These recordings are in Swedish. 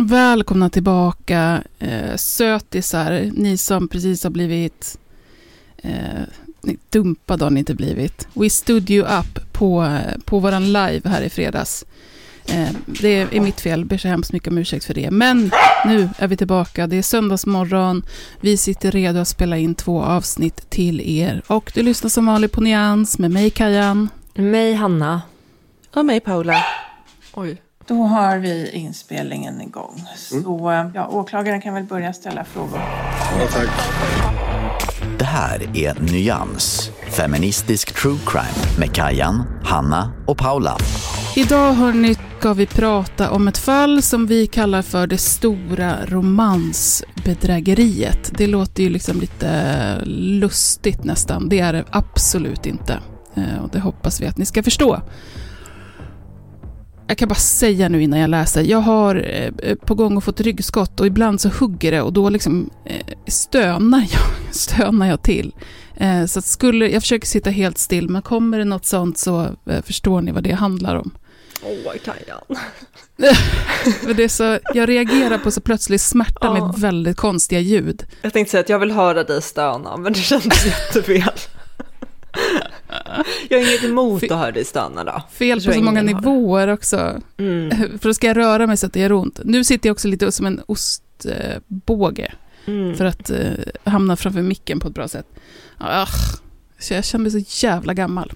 Välkomna tillbaka eh, sötisar, ni som precis har blivit eh, dumpade har ni inte blivit. We stood you up på, på våran live här i fredags. Eh, det är mitt fel, ber så hemskt mycket om ursäkt för det. Men nu är vi tillbaka, det är söndagsmorgon, vi sitter redo att spela in två avsnitt till er. Och du lyssnar som vanligt på Nyans med mig Kajan. Mig Hanna. Och mig Paula. Oj. Då har vi inspelningen igång. Så ja, åklagaren kan väl börja ställa frågor. Ja, tack. Det här är Nyans, feministisk true crime med Kajan, Hanna och Paula. Idag hörni ska vi prata om ett fall som vi kallar för det stora romansbedrägeriet. Det låter ju liksom lite lustigt nästan. Det är det absolut inte. Eh, Och det hoppas vi att ni ska förstå. Jag kan bara säga nu innan jag läser. Jag har eh, på gång och fått ryggskott och ibland så hugger det och då liksom eh, stönar jag, stönar jag till. Eh, Så skulle, jag försöker sitta helt still, men kommer det något sånt så förstår ni vad det handlar om. Åh, Kajan. Det är så, jag reagerar på så plötslig smärta Ja. med väldigt konstiga ljud. Jag tänkte säga att jag vill höra dig stöna, men det kändes jättefel. Jag har inget emot att höra dig stöna då. Fel på så många nivåer också. Mm. För då ska jag röra mig så att det gör ont. Nu sitter jag också lite som en ostbåge Mm. för att eh, hamna framför micken på ett bra sätt. Ach, så jag känner mig så jävla gammal.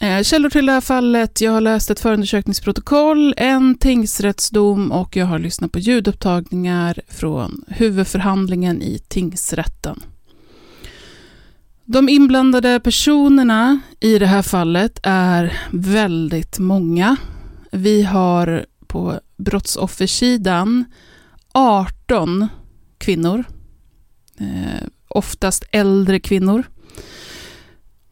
Eh, källor till det här fallet, jag har läst ett förundersökningsprotokoll, en tingsrättsdom och jag har lyssnat på ljudupptagningar från huvudförhandlingen i tingsrätten. De inblandade personerna i det här fallet är väldigt många. Vi har på brottsoffersidan 18 kvinnor, eh, oftast äldre kvinnor.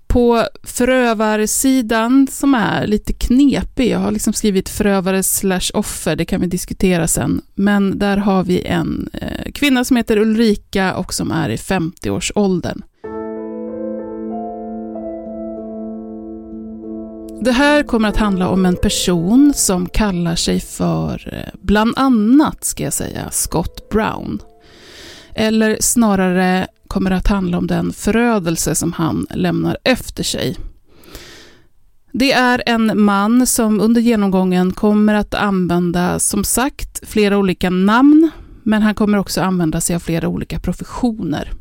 På förövarsidan, som är lite knepig, jag har liksom skrivit förövare slash offer, det kan vi diskutera sen, men där har vi en eh, kvinna som heter Ulrika och som är i 50-årsåldern. Det här kommer att handla om en person som kallar sig för, eh, bland annat ska jag säga, Scott Brown. Eller snarare kommer det att handla om den förödelse som han lämnar efter sig. Det är en man som under genomgången kommer att använda, som sagt, flera olika namn, men han kommer också använda sig av flera olika professioner.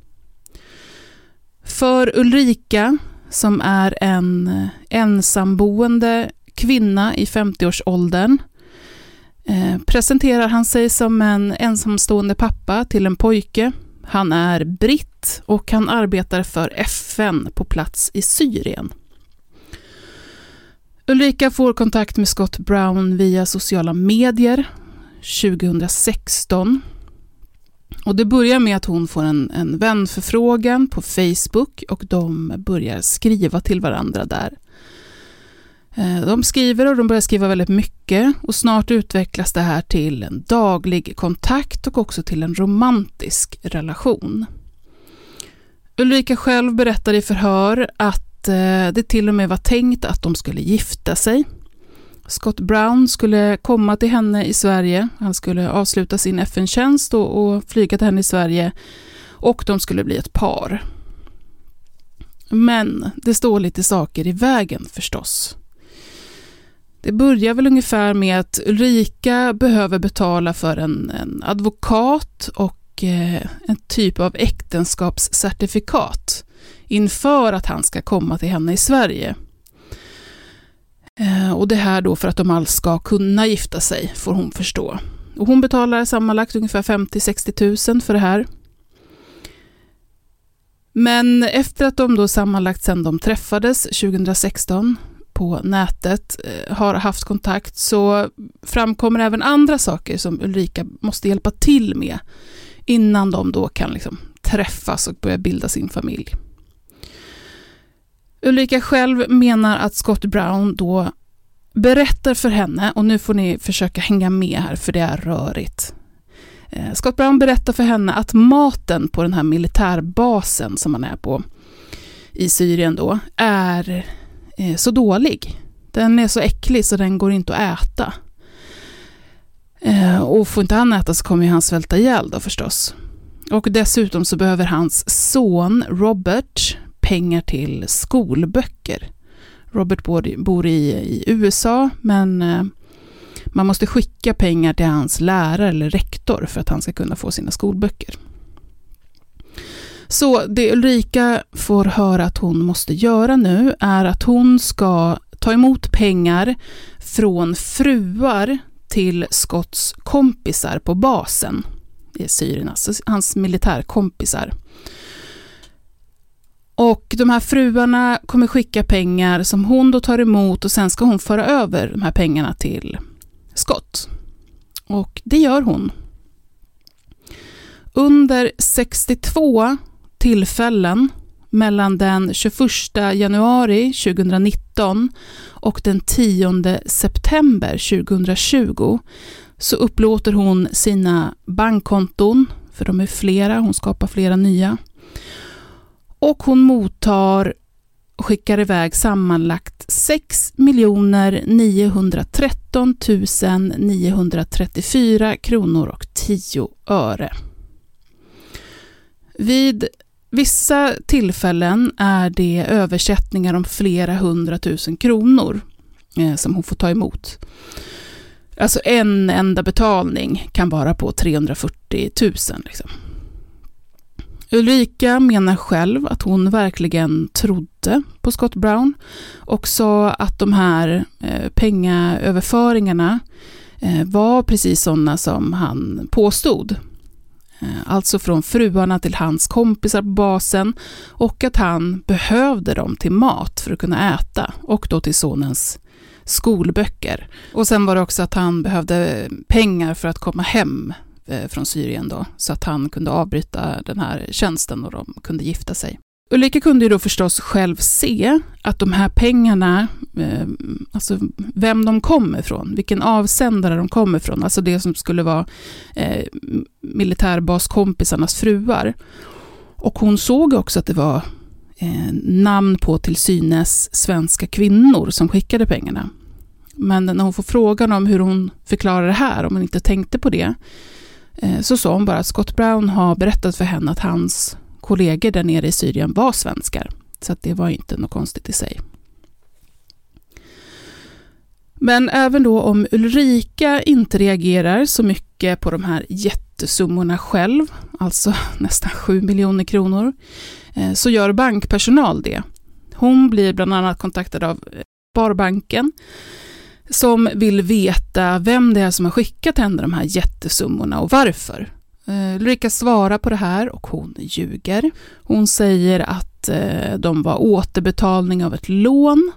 För Ulrika, som är en eh, ensamboende kvinna i 50-årsåldern, eh, presenterar han sig som en ensamstående pappa till en pojke. Han är britt och han arbetar för FN på plats i Syrien. Ulrika får kontakt med Scott Brown via sociala medier 2016. Och det börjar med att hon får en, en vänförfrågan på Facebook och de börjar skriva till varandra där. Eh, de skriver och de börjar skriva väldigt mycket och snart utvecklas det här till en daglig kontakt och också till en romantisk relation. Ulrika själv berättar i förhör att eh, det till och med var tänkt att de skulle gifta sig. Scott Brown skulle komma till henne i Sverige. Han skulle avsluta sin FN-tjänst och, och flyga till henne i Sverige och de skulle bli ett par. Men det står lite saker i vägen förstås. Det börjar väl ungefär med att Ulrika behöver betala för en, en advokat och eh, en typ av äktenskapscertifikat inför att han ska komma till henne i Sverige. Eh, och det här då för att de alls ska kunna gifta sig, får hon förstå. Och hon betalar sammanlagt ungefär 50-60 000 för det här. Men efter att de då sammanlagt sedan de träffades 2016 på nätet eh, har haft kontakt så framkommer även andra saker som Ulrika måste hjälpa till med innan de då kan liksom träffas och börja bilda sin familj. Ulrika själv menar att Scott Brown då berättar för henne, och nu får ni försöka hänga med här för det är rörigt. Eh, Scott Brown berättar för henne att maten på den här militärbasen som han är på i Syrien då är eh, så dålig. Den är så äcklig så den går inte att äta. Eh, och får inte han äta så kommer han svälta ihjäl då förstås. Och dessutom så behöver hans son Robert pengar till skolböcker. Robert bor, i, i USA, men eh, man måste skicka pengar till hans lärare eller rektor för att han ska kunna få sina skolböcker. Så det Ulrika får höra att hon måste göra nu är att hon ska ta emot pengar från fruar till Scotts kompisar på basen i Syrien, alltså hans militärkompisar. Och de här fruarna kommer skicka pengar som hon då tar emot och sen ska hon föra över de här pengarna till Scott. Och det gör hon. Under 62 tillfällen mellan den 21 januari 2019 och den 10 september 2020 så upplåter hon sina bankkonton, för de är flera, hon skapar flera nya. Och hon mottar och skickar iväg sammanlagt 6 913 934 kronor och 10 öre. Vid vissa tillfällen är det översättningar om flera hundratusen kronor eh, som hon får ta emot. Alltså en enda betalning kan vara på 340 000. Liksom. Ulrika menar själv att hon verkligen trodde på Scott Brown och sa att de här eh, pengaöverföringarna eh, var precis sådana som han påstod. Eh, alltså från fruarna till hans kompisar på basen och att han behövde dem till mat för att kunna äta och då till sonens skolböcker. Och sen var det också att han behövde pengar för att komma hem Eh, från Syrien då, så att han kunde avbryta den här tjänsten och de kunde gifta sig. Ulrika kunde ju då förstås själv se att de här pengarna, eh, alltså vem de kommer ifrån, vilken avsändare de kommer ifrån, alltså det som skulle vara eh, militärbaskompisarnas fruar. Och hon såg också att det var eh, namn på till synes svenska kvinnor som skickade pengarna. Men när hon får frågan om hur hon förklarar det här, om hon inte tänkte på det, Eh, så sa hon bara att Scott Brown har berättat för henne att hans kollegor där nere i Syrien var svenskar. Så att det var inte något konstigt i sig. Men även då om Ulrika inte reagerar så mycket på de här jättesummorna själv, alltså nästan 7 miljoner kronor, eh, så gör bankpersonal det. Hon blir bland annat kontaktad av eh, Sparbanken som vill veta vem det är som har skickat henne de här jättesummorna och varför. Eh, Ulrika svarar på det här och hon ljuger. Hon säger att eh, de var återbetalning av ett lån.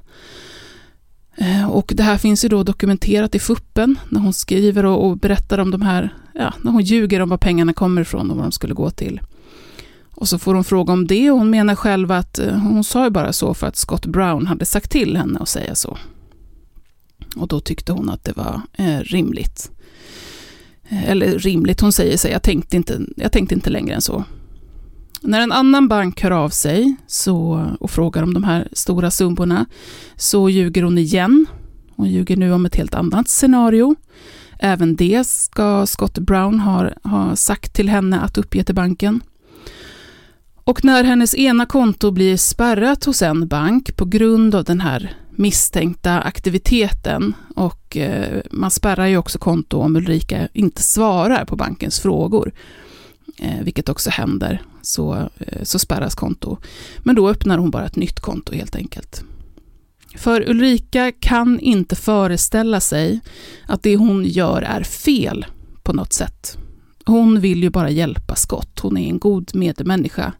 Eh, och det här finns ju då dokumenterat i fuppen när hon skriver och, berättar om de här, ja, när hon ljuger om var pengarna kommer ifrån och vad de skulle gå till. Och så får hon fråga om det och hon menar själv att hon sa ju bara så för att Scott Brown hade sagt till henne att säga så. Och då tyckte hon att det var eh, rimligt. Eh, eller rimligt, hon säger sig, jag tänkte, inte, jag tänkte inte längre än så. När en annan bank hör av sig så, och frågar om de här stora summorna så ljuger hon igen. Hon ljuger nu om ett helt annat scenario. Även det ska Scott Brown ha, ha sagt till henne att uppge till banken. Och när hennes ena konto blir spärrat hos en bank på grund av den här misstänkta aktiviteten och eh, man spärrar ju också konto om Ulrika inte svarar på bankens frågor, eh, vilket också händer, så, eh, så spärras konto. Men då öppnar hon bara ett nytt konto helt enkelt. För Ulrika kan inte föreställa sig att det hon gör är fel på något sätt. Hon vill ju bara hjälpa Scott, hon är en god medmänniska.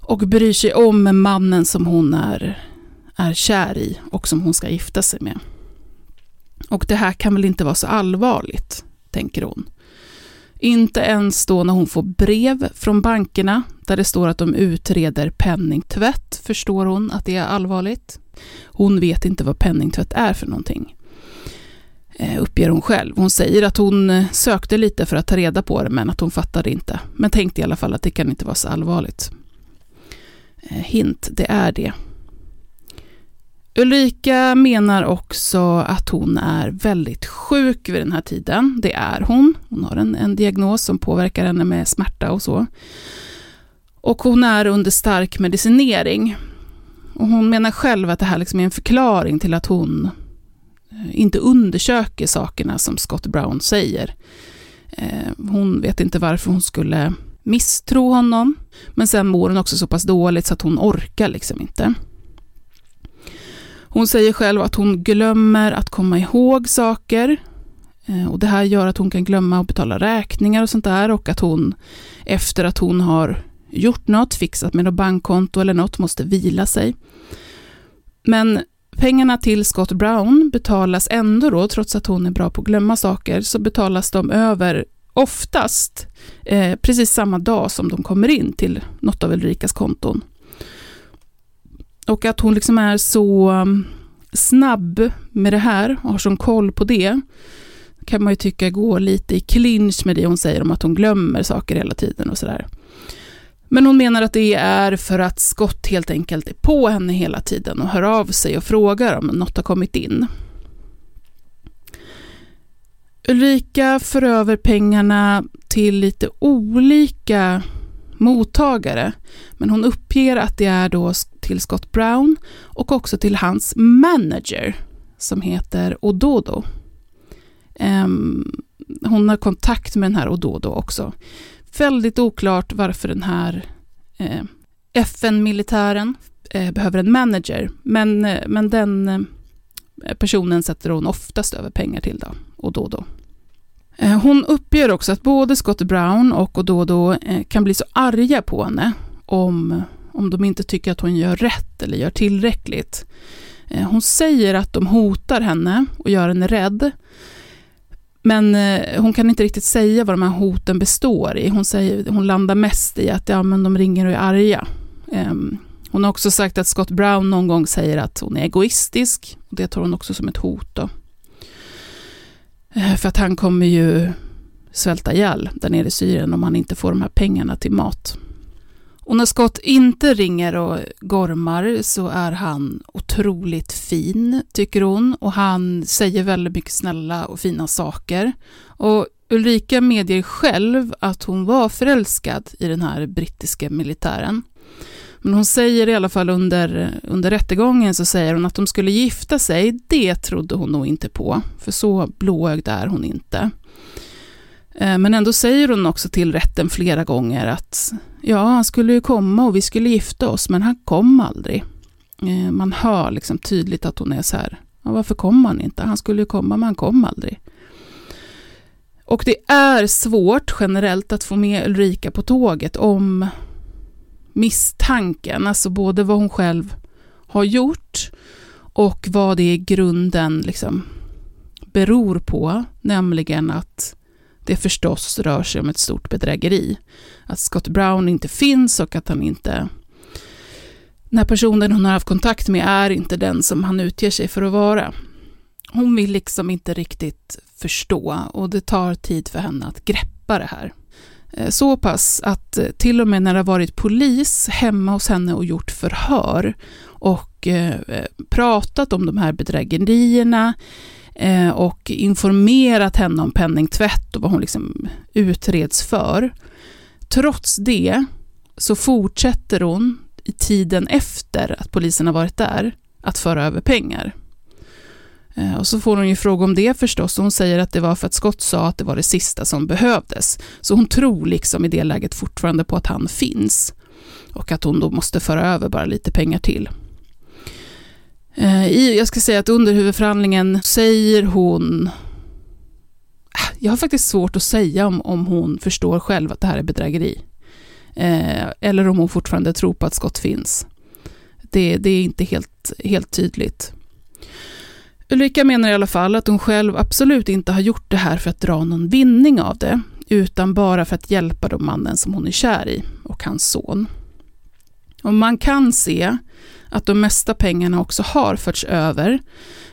Och bryr sig om mannen som hon är, är kär i och som hon ska gifta sig med. Och det här kan väl inte vara så allvarligt, tänker hon. Inte ens då när hon får brev från bankerna där det står att de utreder penningtvätt förstår hon att det är allvarligt. Hon vet inte vad penningtvätt är för någonting, eh, uppger hon själv. Hon säger att hon sökte lite för att ta reda på det, men att hon fattade inte. Men tänkte i alla fall att det kan inte vara så allvarligt. Eh, hint, det är det. Ulrika menar också att hon är väldigt sjuk vid den här tiden. Det är hon. Hon har en, en diagnos som påverkar henne med smärta och så. Och hon är under stark medicinering. Och hon menar själv att det här liksom är en förklaring till att hon eh, inte undersöker sakerna som Scott Brown säger. Eh, hon vet inte varför hon skulle misstro honom, men sen mår hon också så pass dåligt så att hon orkar liksom inte. Hon säger själv att hon glömmer att komma ihåg saker. Eh, och Det här gör att hon kan glömma att betala räkningar och sånt där och att hon efter att hon har gjort något, fixat med något bankkonto eller något, måste vila sig. Men pengarna till Scott Brown betalas ändå då, trots att hon är bra på att glömma saker, så betalas de över oftast eh, precis samma dag som de kommer in till något av Ulrikas konton. Och att hon liksom är så um, snabb med det här och har sån koll på det, kan man ju tycka går lite i clinch med det hon säger om att hon glömmer saker hela tiden och sådär. Men hon menar att det är för att Scott helt enkelt är på henne hela tiden och hör av sig och frågar om något har kommit in. Ulrika för över pengarna till lite olika mottagare, men hon uppger att det är då till Scott Brown och också till hans manager som heter Ododo. Um, hon har kontakt med den här Ododo också. Väldigt oklart varför den här eh, FN-militären eh, behöver en manager, men, eh, men den eh, personen sätter hon oftast över pengar till då, Ododo. Eh, Eh, hon uppger också att både Scott Brown och Ododo eh, kan bli så arga på henne om, om de inte tycker att hon gör rätt eller gör tillräckligt. Eh, hon säger att de hotar henne och gör henne rädd. Men hon kan inte riktigt säga vad de här hoten består i. Hon, säger, hon landar mest i att ja, men de ringer och är arga. Ehm, hon har också sagt att Scott Brown någon gång säger att hon är egoistisk. Och det tar hon också som ett hot. Då. Eh, för att han kommer ju svälta ihjäl där nere i Syrien om han inte får de här pengarna till mat. Och när Scott inte ringer och gormar så är han otroligt fin, tycker hon. Och han säger väldigt mycket snälla och fina saker. Och Ulrika medger själv att hon var förälskad i den här brittiska militären. Men hon säger i alla fall under, under rättegången så säger hon att de skulle gifta sig, det trodde hon nog inte på, för så blåögd är hon inte. Eh, men ändå säger hon också till rätten flera gånger att ja, han skulle ju komma och vi skulle gifta oss, men han kom aldrig. Eh, man hör liksom tydligt att hon är så här, ja, varför kom han inte? Han skulle ju komma, men han kom aldrig. Och det är svårt generellt att få med Ulrika på tåget om misstanken, alltså både vad hon själv har gjort och vad det i grunden liksom beror på, nämligen att det förstås rör sig om ett stort bedrägeri. Att Scott Brown inte finns och att han inte... Den här personen hon har haft kontakt med är inte den som han utger sig för att vara. hon vill liksom inte riktigt förstå och det tar tid för henne att greppa det här. Eh, så pass att eh, till och med när det har varit polis hemma hos henne och gjort förhör och eh, pratat om de här bedrägerierna och informerat henne om penningtvätt och vad hon liksom utreds för. Trots det så fortsätter hon i tiden efter att polisen har varit där att föra över pengar. Eh, och så får hon ju fråga om det förstås. och Hon säger att det var för att Scott sa att det var det sista som behövdes. Så hon tror liksom i det läget fortfarande på att han finns. Och att hon då måste föra över bara lite pengar till. Eh, I, jag ska säga att under huvudförhandlingen säger hon... Ah, jag har faktiskt svårt att säga om, om hon förstår själv att det här är bedrägeri. Eh, eller om hon fortfarande tror på att Scott finns. Det, det är inte helt, helt tydligt. Ulrika menar i alla fall att hon själv absolut inte har gjort det här för att dra någon vinning av det, utan bara för att hjälpa de mannen som hon är kär i och hans son. Och man kan se att de mesta pengarna också har förts över,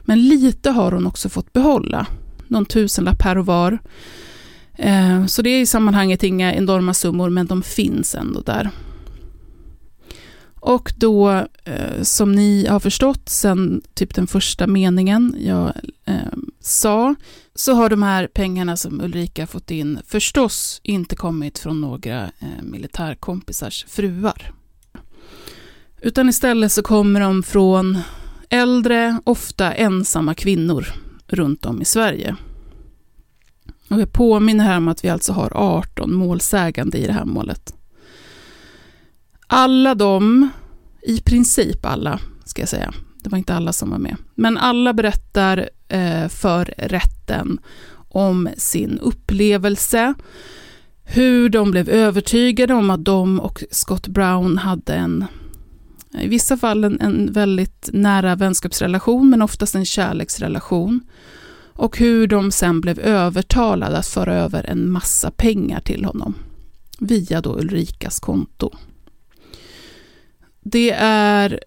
men lite har hon också fått behålla. Någon tusenlapp här och var. Eh, så det är i sammanhanget inga enorma summor, men de finns ändå där. Och då, eh, som ni har förstått sen typ den första meningen jag eh, sa, så har de här pengarna som Ulrika fått in förstås inte kommit från några eh, militärkompisars fruar. Utan istället så kommer de från äldre, ofta ensamma kvinnor runt om i Sverige. Och jag påminner här om att vi alltså har 18 målsägande i det här målet. Alla de, i princip alla, ska jag säga, det var inte alla som var med, men alla berättar eh, för rätten om sin upplevelse, hur de blev övertygade om att de och Scott Brown hade en, i vissa fall en, en väldigt nära vänskapsrelation, men oftast en kärleksrelation. Och hur de sen blev övertalade att föra över en massa pengar till honom, via då Ulrikas konto. Det är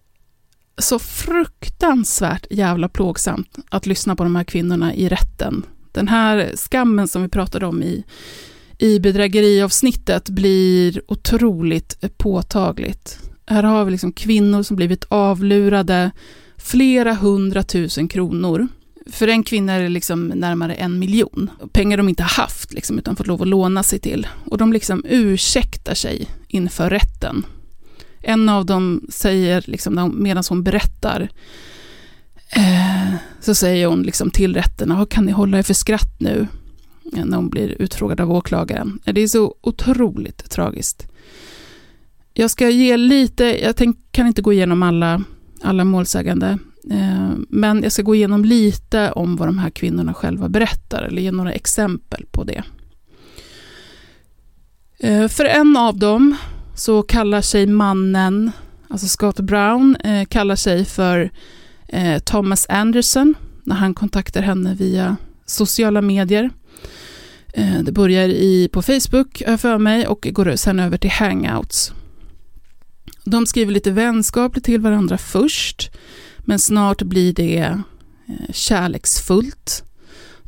så fruktansvärt jävla plågsamt att lyssna på de här kvinnorna i rätten. Den här skammen som vi pratade om i, i bedrägeriavsnittet blir otroligt påtagligt. Här har vi liksom kvinnor som blivit avlurade flera hundratusen kronor. För en kvinna är det liksom närmare en miljon. Pengar de inte haft, liksom, utan fått lov att låna sig till. Och de liksom ursäktar sig inför rätten en av dem säger, liksom, medan hon berättar, eh, så säger hon liksom till rätten, kan ni hålla er för skratt nu? Eh, när hon blir utfrågad av åklagaren. Eh, det är så otroligt tragiskt. Jag ska ge lite, jag tänk, kan inte gå igenom alla, alla målsägande, eh, men jag ska gå igenom lite om vad de här kvinnorna själva berättar, eller ge några exempel på det. Eh, för en av dem så kallar sig mannen, alltså Scott Brown, eh, kallar sig för eh, Thomas Anderson när han kontaktar henne via sociala medier. Eh, det börjar i, på Facebook för mig och går sen över till hangouts. De skriver lite vänskapligt till varandra först, men snart blir det eh, kärleksfullt.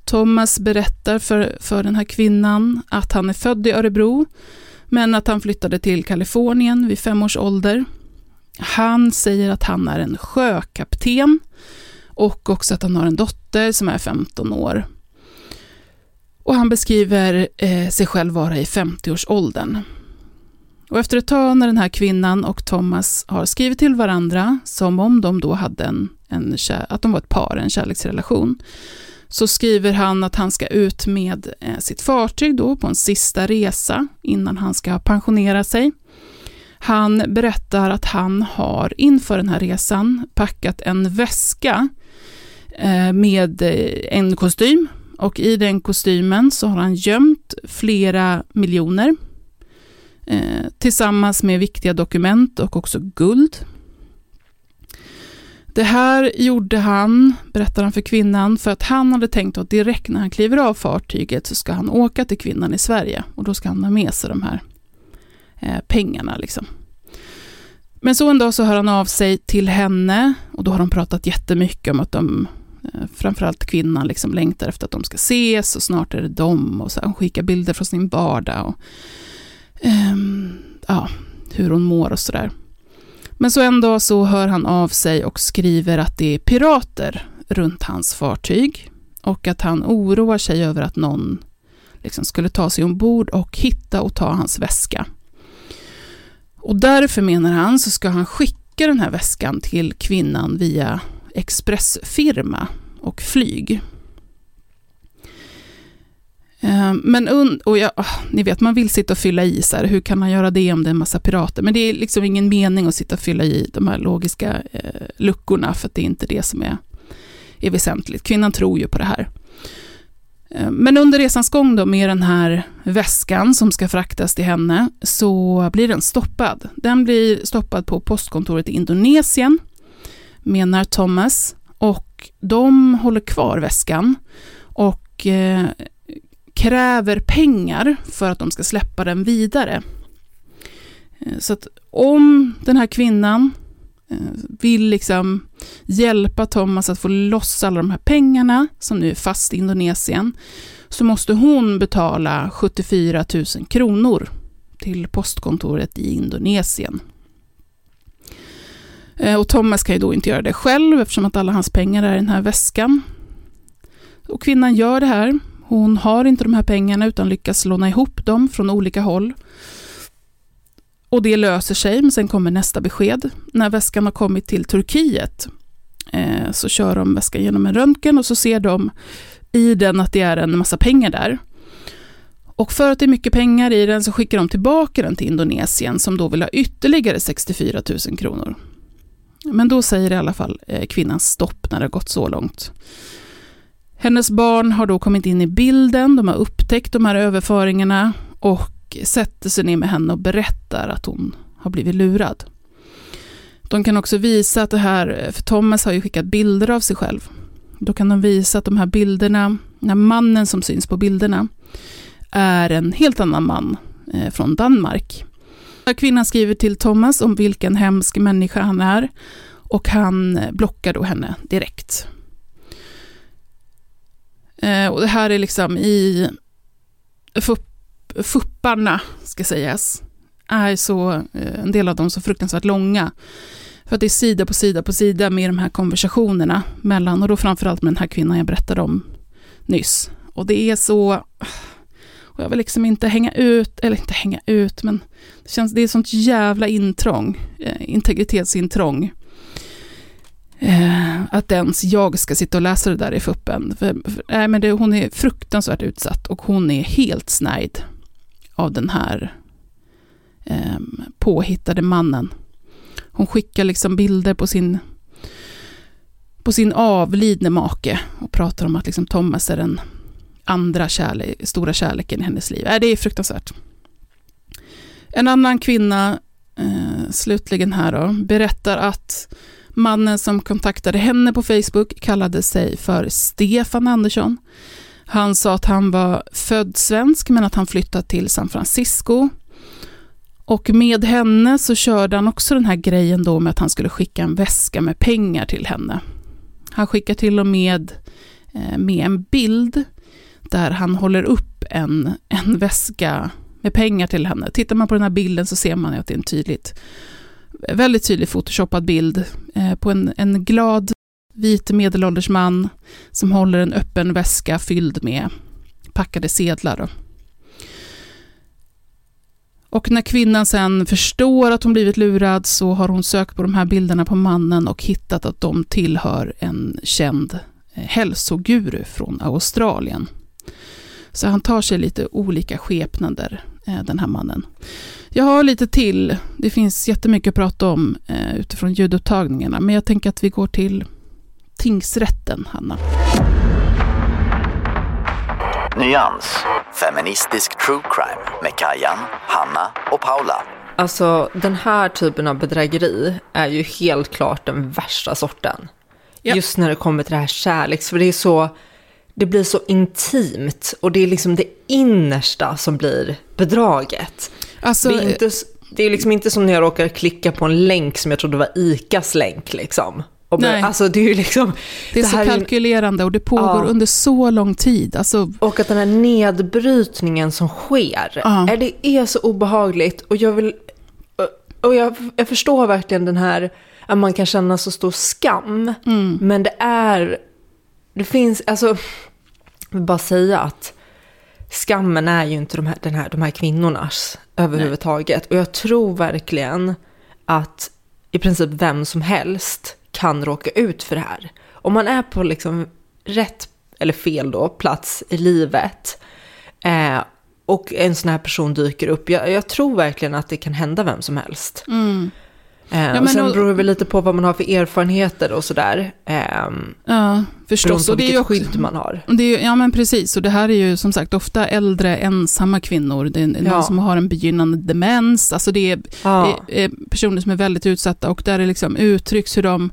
Thomas berättar för, för den här kvinnan att han är född i Örebro, men att han flyttade till Kalifornien vid fem års ålder. Han säger att han är en sjökapten och också att han har en dotter som är 15 år. Och han beskriver eh, sig själv vara i 50-årsåldern. Och efter ett tag när den här kvinnan och Thomas har skrivit till varandra, som om de då hade en, en att de var ett par, en kärleksrelation, så skriver han att han ska ut med eh, sitt fartyg då på en sista resa innan han ska pensionera sig. Han berättar att han har inför den här resan packat en väska eh, med eh, en kostym och i den kostymen så har han gömt flera miljoner eh, tillsammans med viktiga dokument och också guld. Det här gjorde han, berättar han för kvinnan, för att han hade tänkt att direkt när han kliver av fartyget så ska han åka till kvinnan i Sverige och då ska han ha med sig de här eh, pengarna. Liksom. Men så en dag så hör han av sig till henne och då har de pratat jättemycket om att de Eh, framförallt kvinnan liksom längtar efter att de ska ses och snart är det dem. Och så Han skickar bilder från sin vardag och eh, ja, hur hon mår och sådär. Men så en dag så hör han av sig och skriver att det är pirater runt hans fartyg och att han oroar sig över att någon liksom skulle ta sig ombord och hitta och ta hans väska. Och därför menar han så ska han skicka den här väskan till kvinnan via expressfirma och flyg. Ehm, men men och jag, oh, ni vet, man vill sitta och fylla i så här, hur kan man göra det om det är en massa pirater? Men det är liksom ingen mening att sitta och fylla i de här logiska eh, luckorna, för att det är inte det som är, är väsentligt. Kvinnan tror ju på det här. Ehm, men under resans gång då med den här väskan som ska fraktas till henne så blir den stoppad. Den blir stoppad på postkontoret i Indonesien, menar Thomas. Och de håller kvar väskan och eh, kräver pengar för att de ska släppa den vidare. Eh, så att om den här kvinnan eh, vill liksom hjälpa Thomas att få loss alla de här pengarna som nu är fast i Indonesien, så måste hon betala 74 000 kronor till postkontoret i Indonesien. Eh, och Thomas kan ju då inte göra det själv eftersom att alla hans pengar är i den här väskan. Och kvinnan gör det här. Hon har inte de här pengarna utan lyckas låna ihop dem från olika håll. Och det löser sig, men sen kommer nästa besked. När väskan har kommit till Turkiet eh, så kör de väskan genom en röntgen och så ser de i den att det är en massa pengar där. Och för att det är mycket pengar i den så skickar de tillbaka den till Indonesien som då vill ha ytterligare 64 000 kronor. Men då säger i alla fall eh, kvinnan stopp när det har gått så långt. Hennes barn har då kommit in i bilden, de har upptäckt de här överföringarna och sätter sig ner med henne och berättar att hon har blivit lurad. De kan också visa att det här, för Thomas har ju skickat bilder av sig själv. Då kan de visa att de här bilderna, den här mannen som syns på bilderna, är en helt annan man eh, från Danmark. Kvinnan skriver till Thomas om vilken hemsk människa han är och han blockar då henne direkt. Eh, och det här är liksom i fupparna, ska sägas, är så, eh, en del av dem så fruktansvärt långa. För att det är sida på sida på sida med de här konversationerna mellan, och då framförallt med den här kvinnan jag berättade om nyss. Och det är så, och jag vill liksom inte hänga ut, eller inte hänga ut, men det, känns, det är sånt jävla intrång, eh, integritetsintrång. Eh, att ens jag ska sitta och läsa det där i fuppen. För, för, nej, men det, hon är fruktansvärt utsatt och hon är helt snärjd av den här eh, påhittade mannen. Hon skickar liksom bilder på sin, på sin avlidne make och pratar om att liksom Thomas är den andra kärle stora kärleken i hennes liv. Äh, det är fruktansvärt. En annan kvinna, eh, slutligen här då, berättar att mannen som kontaktade henne på Facebook kallade sig för Stefan Andersson. Han sa att han var född svensk men att han flyttat till San Francisco. Och med henne så körde han också den här grejen då med att han skulle skicka en väska med pengar till henne. Han skickar till och med eh, med en bild där han håller upp en, en väska med pengar till henne. Tittar man på den här bilden så ser man att det är en tydligt, väldigt tydlig photoshoppad bild eh, på en, en glad vit medelålders man som håller en öppen väska fylld med packade sedlar. Och när kvinnan sen förstår att hon blivit lurad så har hon sökt på de här bilderna på mannen och hittat att de tillhör en känd eh, hälsoguru från Australien. Så han tar sig lite olika skepnader, eh, den här mannen. Jag har lite till. Det finns jättemycket att prata om eh, utifrån ljudupptagningarna, men jag tänker att vi går till tingsrätten, Hanna. Nyans, feministisk true crime med Kajan, Hanna och Paula. Alltså den här typen av bedrägeri är ju helt klart den värsta sorten. Ja. Just när det kommer till det här kärleks, för det är så det blir så intimt och det är liksom det innersta som blir bedraget. Alltså, det, är inte, det är liksom inte som när jag råkar klicka på en länk som jag trodde var ICAs länk liksom. Be- Nej. alltså det är liksom... Det är det så kalkylerande och det pågår Ja. under så lång tid. Alltså, Och att den här nedbrytningen som sker, Ja. är det är så obehagligt. Och jag vill... Och jag, jag förstår verkligen den här, att man kan känna så stor skam. mm. Men det är, det finns, alltså, jag vill bara säga att skammen är ju inte de här, den här, de här kvinnornas överhuvudtaget. Och jag tror verkligen att i princip vem som helst kan råka ut för det här. Om man är på liksom rätt, eller fel då, plats i livet eh, och en sån här person dyker upp, jag, jag tror verkligen att det kan hända vem som helst. Mm. Eh, men och sen och- beror det väl lite på vad man har för erfarenheter och sådär. Ehm, Ja, förstås. på Och det är ju vilket också, skydd man har. det är, ja, men precis. Och det här är ju som sagt ofta äldre ensamma kvinnor. Det är någon Ja. som har en begynnande demens. Alltså det är, Ja. är, är personer som är väldigt utsatta och där det liksom uttrycks hur de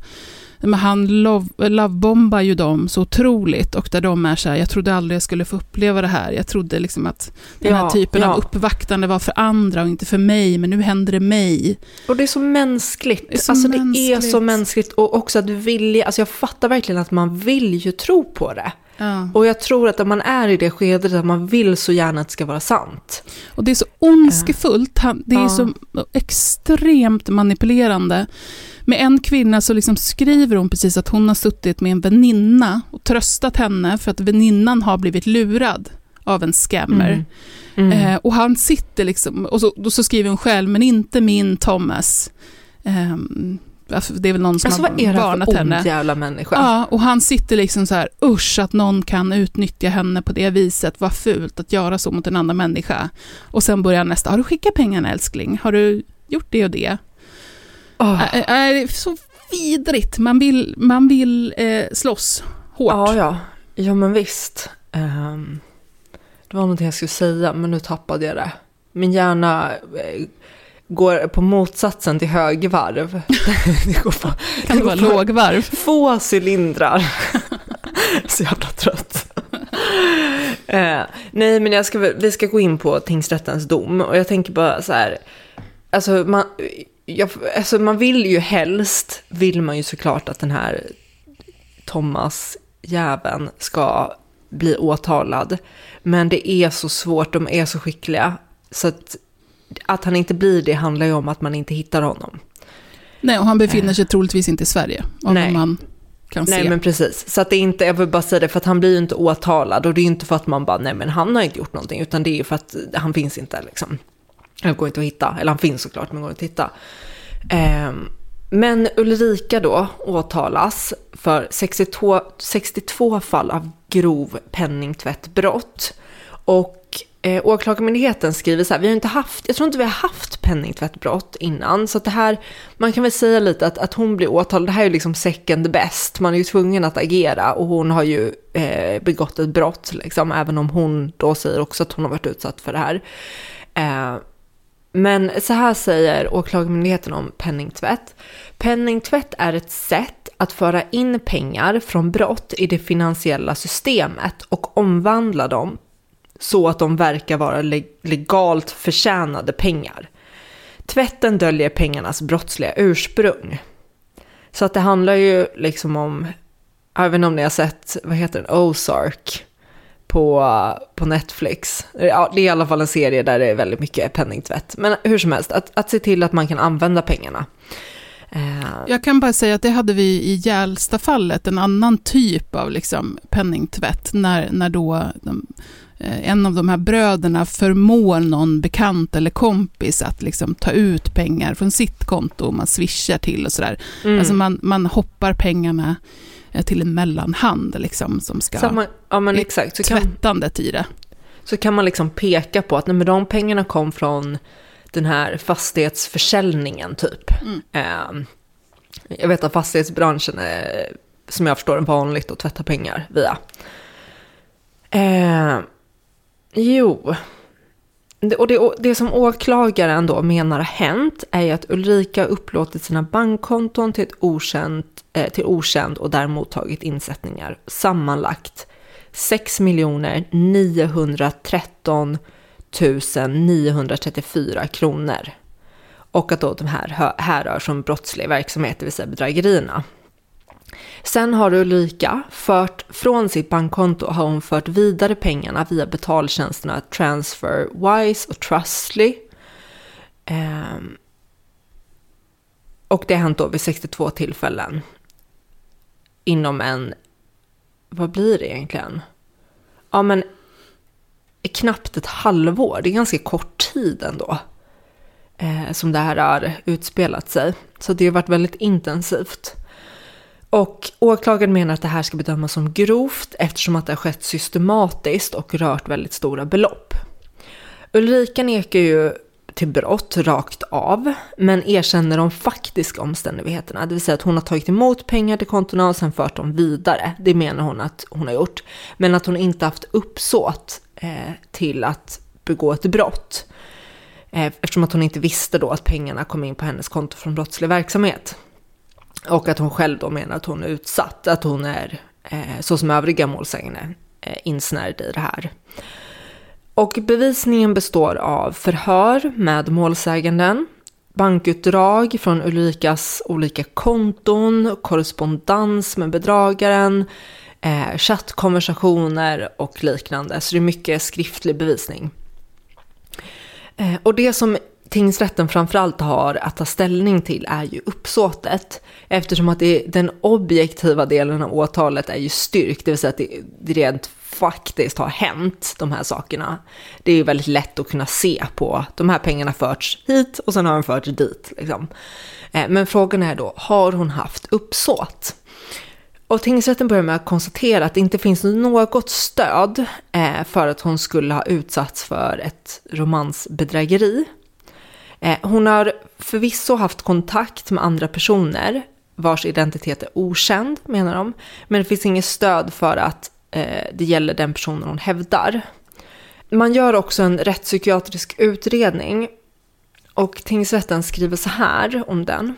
men han love, lovebombar ju dem så otroligt och där de är så här, jag trodde aldrig jag skulle få uppleva det här. Jag trodde liksom att den här Ja, typen ja. av uppvaktande var för andra och inte för mig, men nu händer det mig. Och det är så mänskligt. Det är så alltså det är mänskligt. så mänskligt. Och också att vilja, alltså jag fattar verkligen att man vill ju tro på det. Ja. Och jag tror att om man är i det skedet att man vill så gärna att det ska vara sant. Och det är så ondskefullt, det är Ja. så extremt manipulerande. Med en kvinna så liksom skriver hon precis att hon har suttit med en väninna och tröstat henne för att väninnan har blivit lurad av en scammer. Mm. Eh, och han sitter liksom, och så, då så skriver hon själv, men inte min Thomas. Ehm, alltså, det är väl någon som Alltså har vad är det varnat för henne. ond jävla människa? Ja, och han sitter liksom så här, usch att någon kan utnyttja henne på det viset, vad fult att göra så mot en annan människa. Och sen börjar nästa, har du skickat pengarna älskling? Har du gjort det och det? Äh, det är så vidrigt, man vill, man vill eh, slåss hårt. Ja, ja. Ja, men visst. Ehm, det var någonting jag skulle säga, men nu tappade jag det. Min hjärna eh, går på motsatsen till högvarv. det går på, kan det vara lågvarv? Få cylindrar. Så jävla trött. Eh, nej, men jag ska, vi ska gå in på tingsrättens dom. Och jag tänker bara så här. Alltså man, jag, alltså man vill ju helst, vill man ju såklart att den här Thomas jäveln ska bli åtalad. Men det är så svårt, de är så skickliga. Så att, att han inte blir det handlar ju om att man inte hittar honom. Nej, och han befinner sig troligtvis inte i Sverige, om Nej. man kan Nej se. men precis, så att det är inte, jag vill bara säga det, för att han blir ju inte åtalad och det är inte för att man bara, nej men han har inte gjort någonting, utan det är ju för att han finns inte liksom. Han går inte att hitta, eller han finns såklart men går inte att hitta. Ehm, men Ulrika då åtalas för 62, 62 fall av grov penningtvättbrott. Och eh, Åklagarmyndigheten skriver så här, vi har inte haft, jag tror inte vi har haft penningtvättbrott innan, så att det här, man kan väl säga lite att, att hon blir åtalad, det här är ju liksom second best, man är ju tvungen att agera och hon har ju eh, begått ett brott, liksom, även om hon då säger också att hon har varit utsatt för det här. Eh, men så här säger Åklagarmyndigheten om penningtvätt. Penningtvätt är ett sätt att föra in pengar från brott i det finansiella systemet och omvandla dem så att de verkar vara legalt förtjänade pengar. Tvätten döljer pengarnas brottsliga ursprung. Så att det handlar ju liksom om, även om ni har sett, vad heter den, Ozark på, på Netflix. Ja, det är i alla fall en serie där det är väldigt mycket penningtvätt. Men hur som helst, att, att se till att man kan använda pengarna. Eh, Jag kan bara säga att det hade vi i Gälstafallet, en annan typ av liksom penningtvätt, när, när då de, eh, en av de här bröderna förmår någon bekant eller kompis att liksom ta ut pengar från sitt konto och man swishar till och sådär. mm. Alltså man, man hoppar pengarna eh, till en mellanhand liksom, som ska... så man, ja men exakt, så kan, tvättandet i det. så kan man liksom peka på att nej, men de pengarna kom från den här fastighetsförsäljningen typ. Mm. Jag vet att fastighetsbranschen är, som jag förstår det, vanligt att tvätta pengar via. Eh, jo, det, och det, det som åklagaren då menar har hänt är ju att Ulrika har upplåtit sina bankkonton till, ett okänt, eh, till okänd och där mottagit insättningar sammanlagt 6 913 934 kronor. Och att då de här härrör från brottslig verksamhet, det vill säga bedrägerierna. Sen har Ulrika fört från sitt bankkonto har hon fört vidare pengarna via betaltjänsterna Transferwise och Trustly. Ehm. och det har hänt då vid 62 tillfällen. Inom en, vad blir det egentligen? Ja men knappt ett halvår, det är ganska kort tid ändå. Eh, som det här har utspelat sig. Så det har varit väldigt intensivt. Och åklagaren menar att det här ska bedömas som grovt eftersom att det har skett systematiskt och rört väldigt stora belopp. Ulrika nekar ju till brott rakt av, men erkänner de faktiska omständigheterna. Det vill säga att hon har tagit emot pengar till kontona och sen fört dem vidare. Det menar hon att hon har gjort. Men att hon inte haft uppsåt Eh, till att begå ett brott. Eh, eftersom att hon inte visste då att pengarna kom in på hennes konto från brottslig verksamhet. Och att hon själv då menar att hon är utsatt, att hon är, eh, så som övriga målsägande, insnärjd insnärd i det här. Och bevisningen består av förhör med målsäganden, bankutdrag från Ulrikas olika konton, korrespondens med bedragaren, eh, chattkonversationer och liknande. Så det är mycket skriftlig bevisning. Eh, och det som tingsrätten framförallt har att ta ställning till är ju uppsåtet. Eftersom att det, den objektiva delen av åtalet är ju styrkt, det vill säga att det, det rent faktiskt har hänt, de här sakerna. Det är ju väldigt lätt att kunna se på, de här pengarna förts hit och sen har de förts dit. Liksom. Eh, men frågan är då, har hon haft uppsåt? Och tingsrätten börjar med att konstatera att det inte finns något stöd eh, för att hon skulle ha utsatts för ett romansbedrägeri. Eh, hon har förvisso haft kontakt med andra personer vars identitet är okänd, menar de. Men det finns inget stöd för att eh, det gäller den personen hon hävdar. Man gör också en rättspsykiatrisk utredning och tingsrätten skriver så här om den.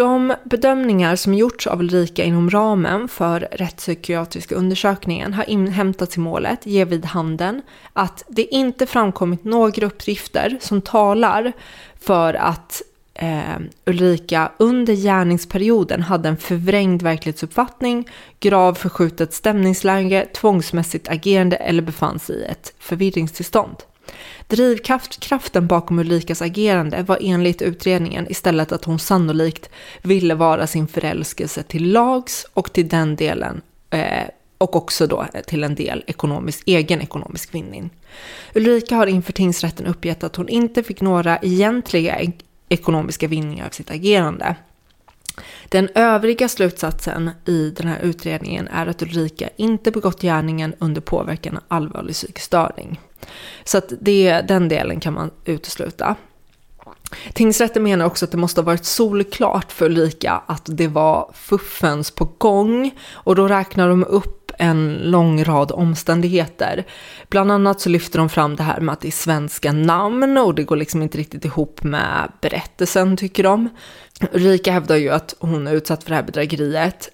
De bedömningar som gjorts av Ulrika inom ramen för rättspsykiatriska undersökningen har inhämtats i målet ger vid handen att det inte framkommit några uppgifter som talar för att eh, Ulrika under gärningsperioden hade en förvrängd verklighetsuppfattning, grav förskjutet stämningsläge, tvångsmässigt agerande eller befann sig i ett förvirringstillstånd. Drivkraften bakom Ulrikas agerande var enligt utredningen istället att hon sannolikt ville vara sin förälskelse till lags och till den delen eh, och också då eh, till en del ekonomisk, egen ekonomisk vinning. Ulrika har inför tingsrätten uppgett att hon inte fick några egentliga e-, ekonomiska vinningar av sitt agerande. Den övriga slutsatsen i den här utredningen är att Ulrika inte begått gärningen under påverkan av allvarlig psykisk störning. Så att det, den delen kan man utesluta. Tingsrätten menar också att det måste ha varit solklart för Ulrika att det var fuffens på gång och då räknar de upp en lång rad omständigheter. Bland annat så lyfter de fram det här med att det är svenska namn och det går liksom inte riktigt ihop med berättelsen tycker de. Ulrika hävdar ju att hon är utsatt för det här bedrägeriet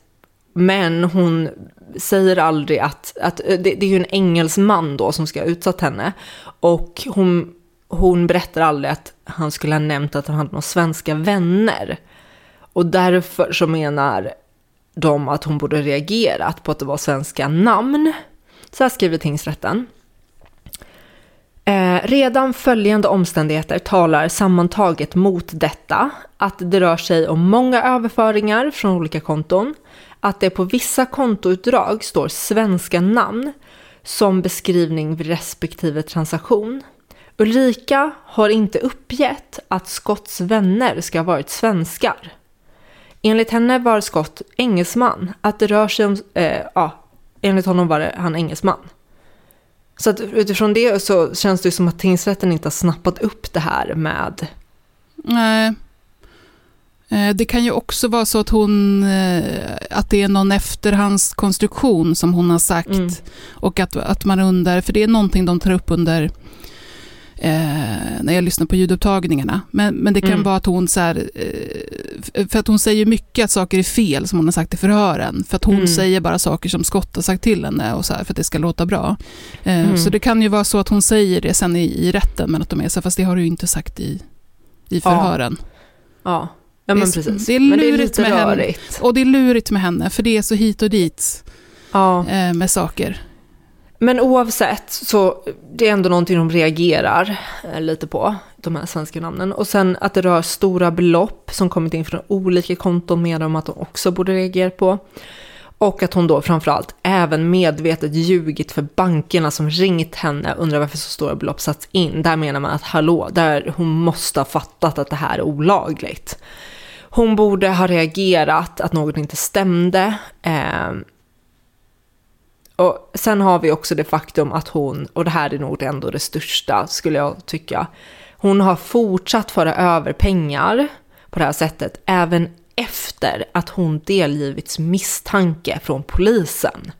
men hon säger aldrig att, att eh, det, det är ju en engelsman då som ska ha utsatt henne. Och hon, hon berättar aldrig att han skulle ha nämnt att han hade några svenska vänner. Och därför så menar de att hon borde reagerat på att det var svenska namn. Så här skriver tingsrätten. Eh, redan följande omständigheter talar sammantaget mot detta. Att det rör sig om många överföringar från olika konton att det på vissa kontoutdrag står svenska namn som beskrivning vid respektive transaktion. Ulrika har inte uppgett att Scotts vänner ska ha varit svenskar. Enligt henne var Scott engelsman, att det rör sig om, eh, ja, enligt honom var det han engelsman. Så att utifrån det så känns det som att tingsrätten inte har snappat upp det här med... Nej, det kan ju också vara så att hon, eh, att det är någon efterhandskonstruktion som hon har sagt. Mm. Och att, att man undrar, för det är någonting de tar upp under eh, när jag lyssnar på ljudupptagningarna. Men, men det kan mm. vara att hon så här, eh, för att hon säger mycket att saker är fel som hon har sagt i förhören. För att hon mm. säger bara saker som Scott har sagt till henne och så här, för att det ska låta bra. Eh, mm. Så det kan ju vara så att hon säger det sen i, i rätten, men att de är så, fast det har du ju inte sagt i, i förhören. Ja. ja. Ja, men det är, precis. Det är Men det är lurigt lite med henne. rörigt. Och det är lurigt med henne, för det är så hit och dit Ja. eh, med saker. Men oavsett så det är ändå någonting de reagerar eh, lite på, de här svenska namnen. Och sen att det rör stora belopp som kommit in från olika konton med om att de också borde reagera på. Och att hon då framförallt även medvetet ljugit för bankerna som ringt henne undrar varför så stora belopp satts in. Där menar man att hallå, där hon måste ha fattat att det här är olagligt. Hon borde ha reagerat att något inte stämde. Eh, och sen har vi också det faktum att hon, och det här är nog ändå det största skulle jag tycka, hon har fortsatt föra över pengar på det här sättet även efter att hon delgivits misstanke från polisen.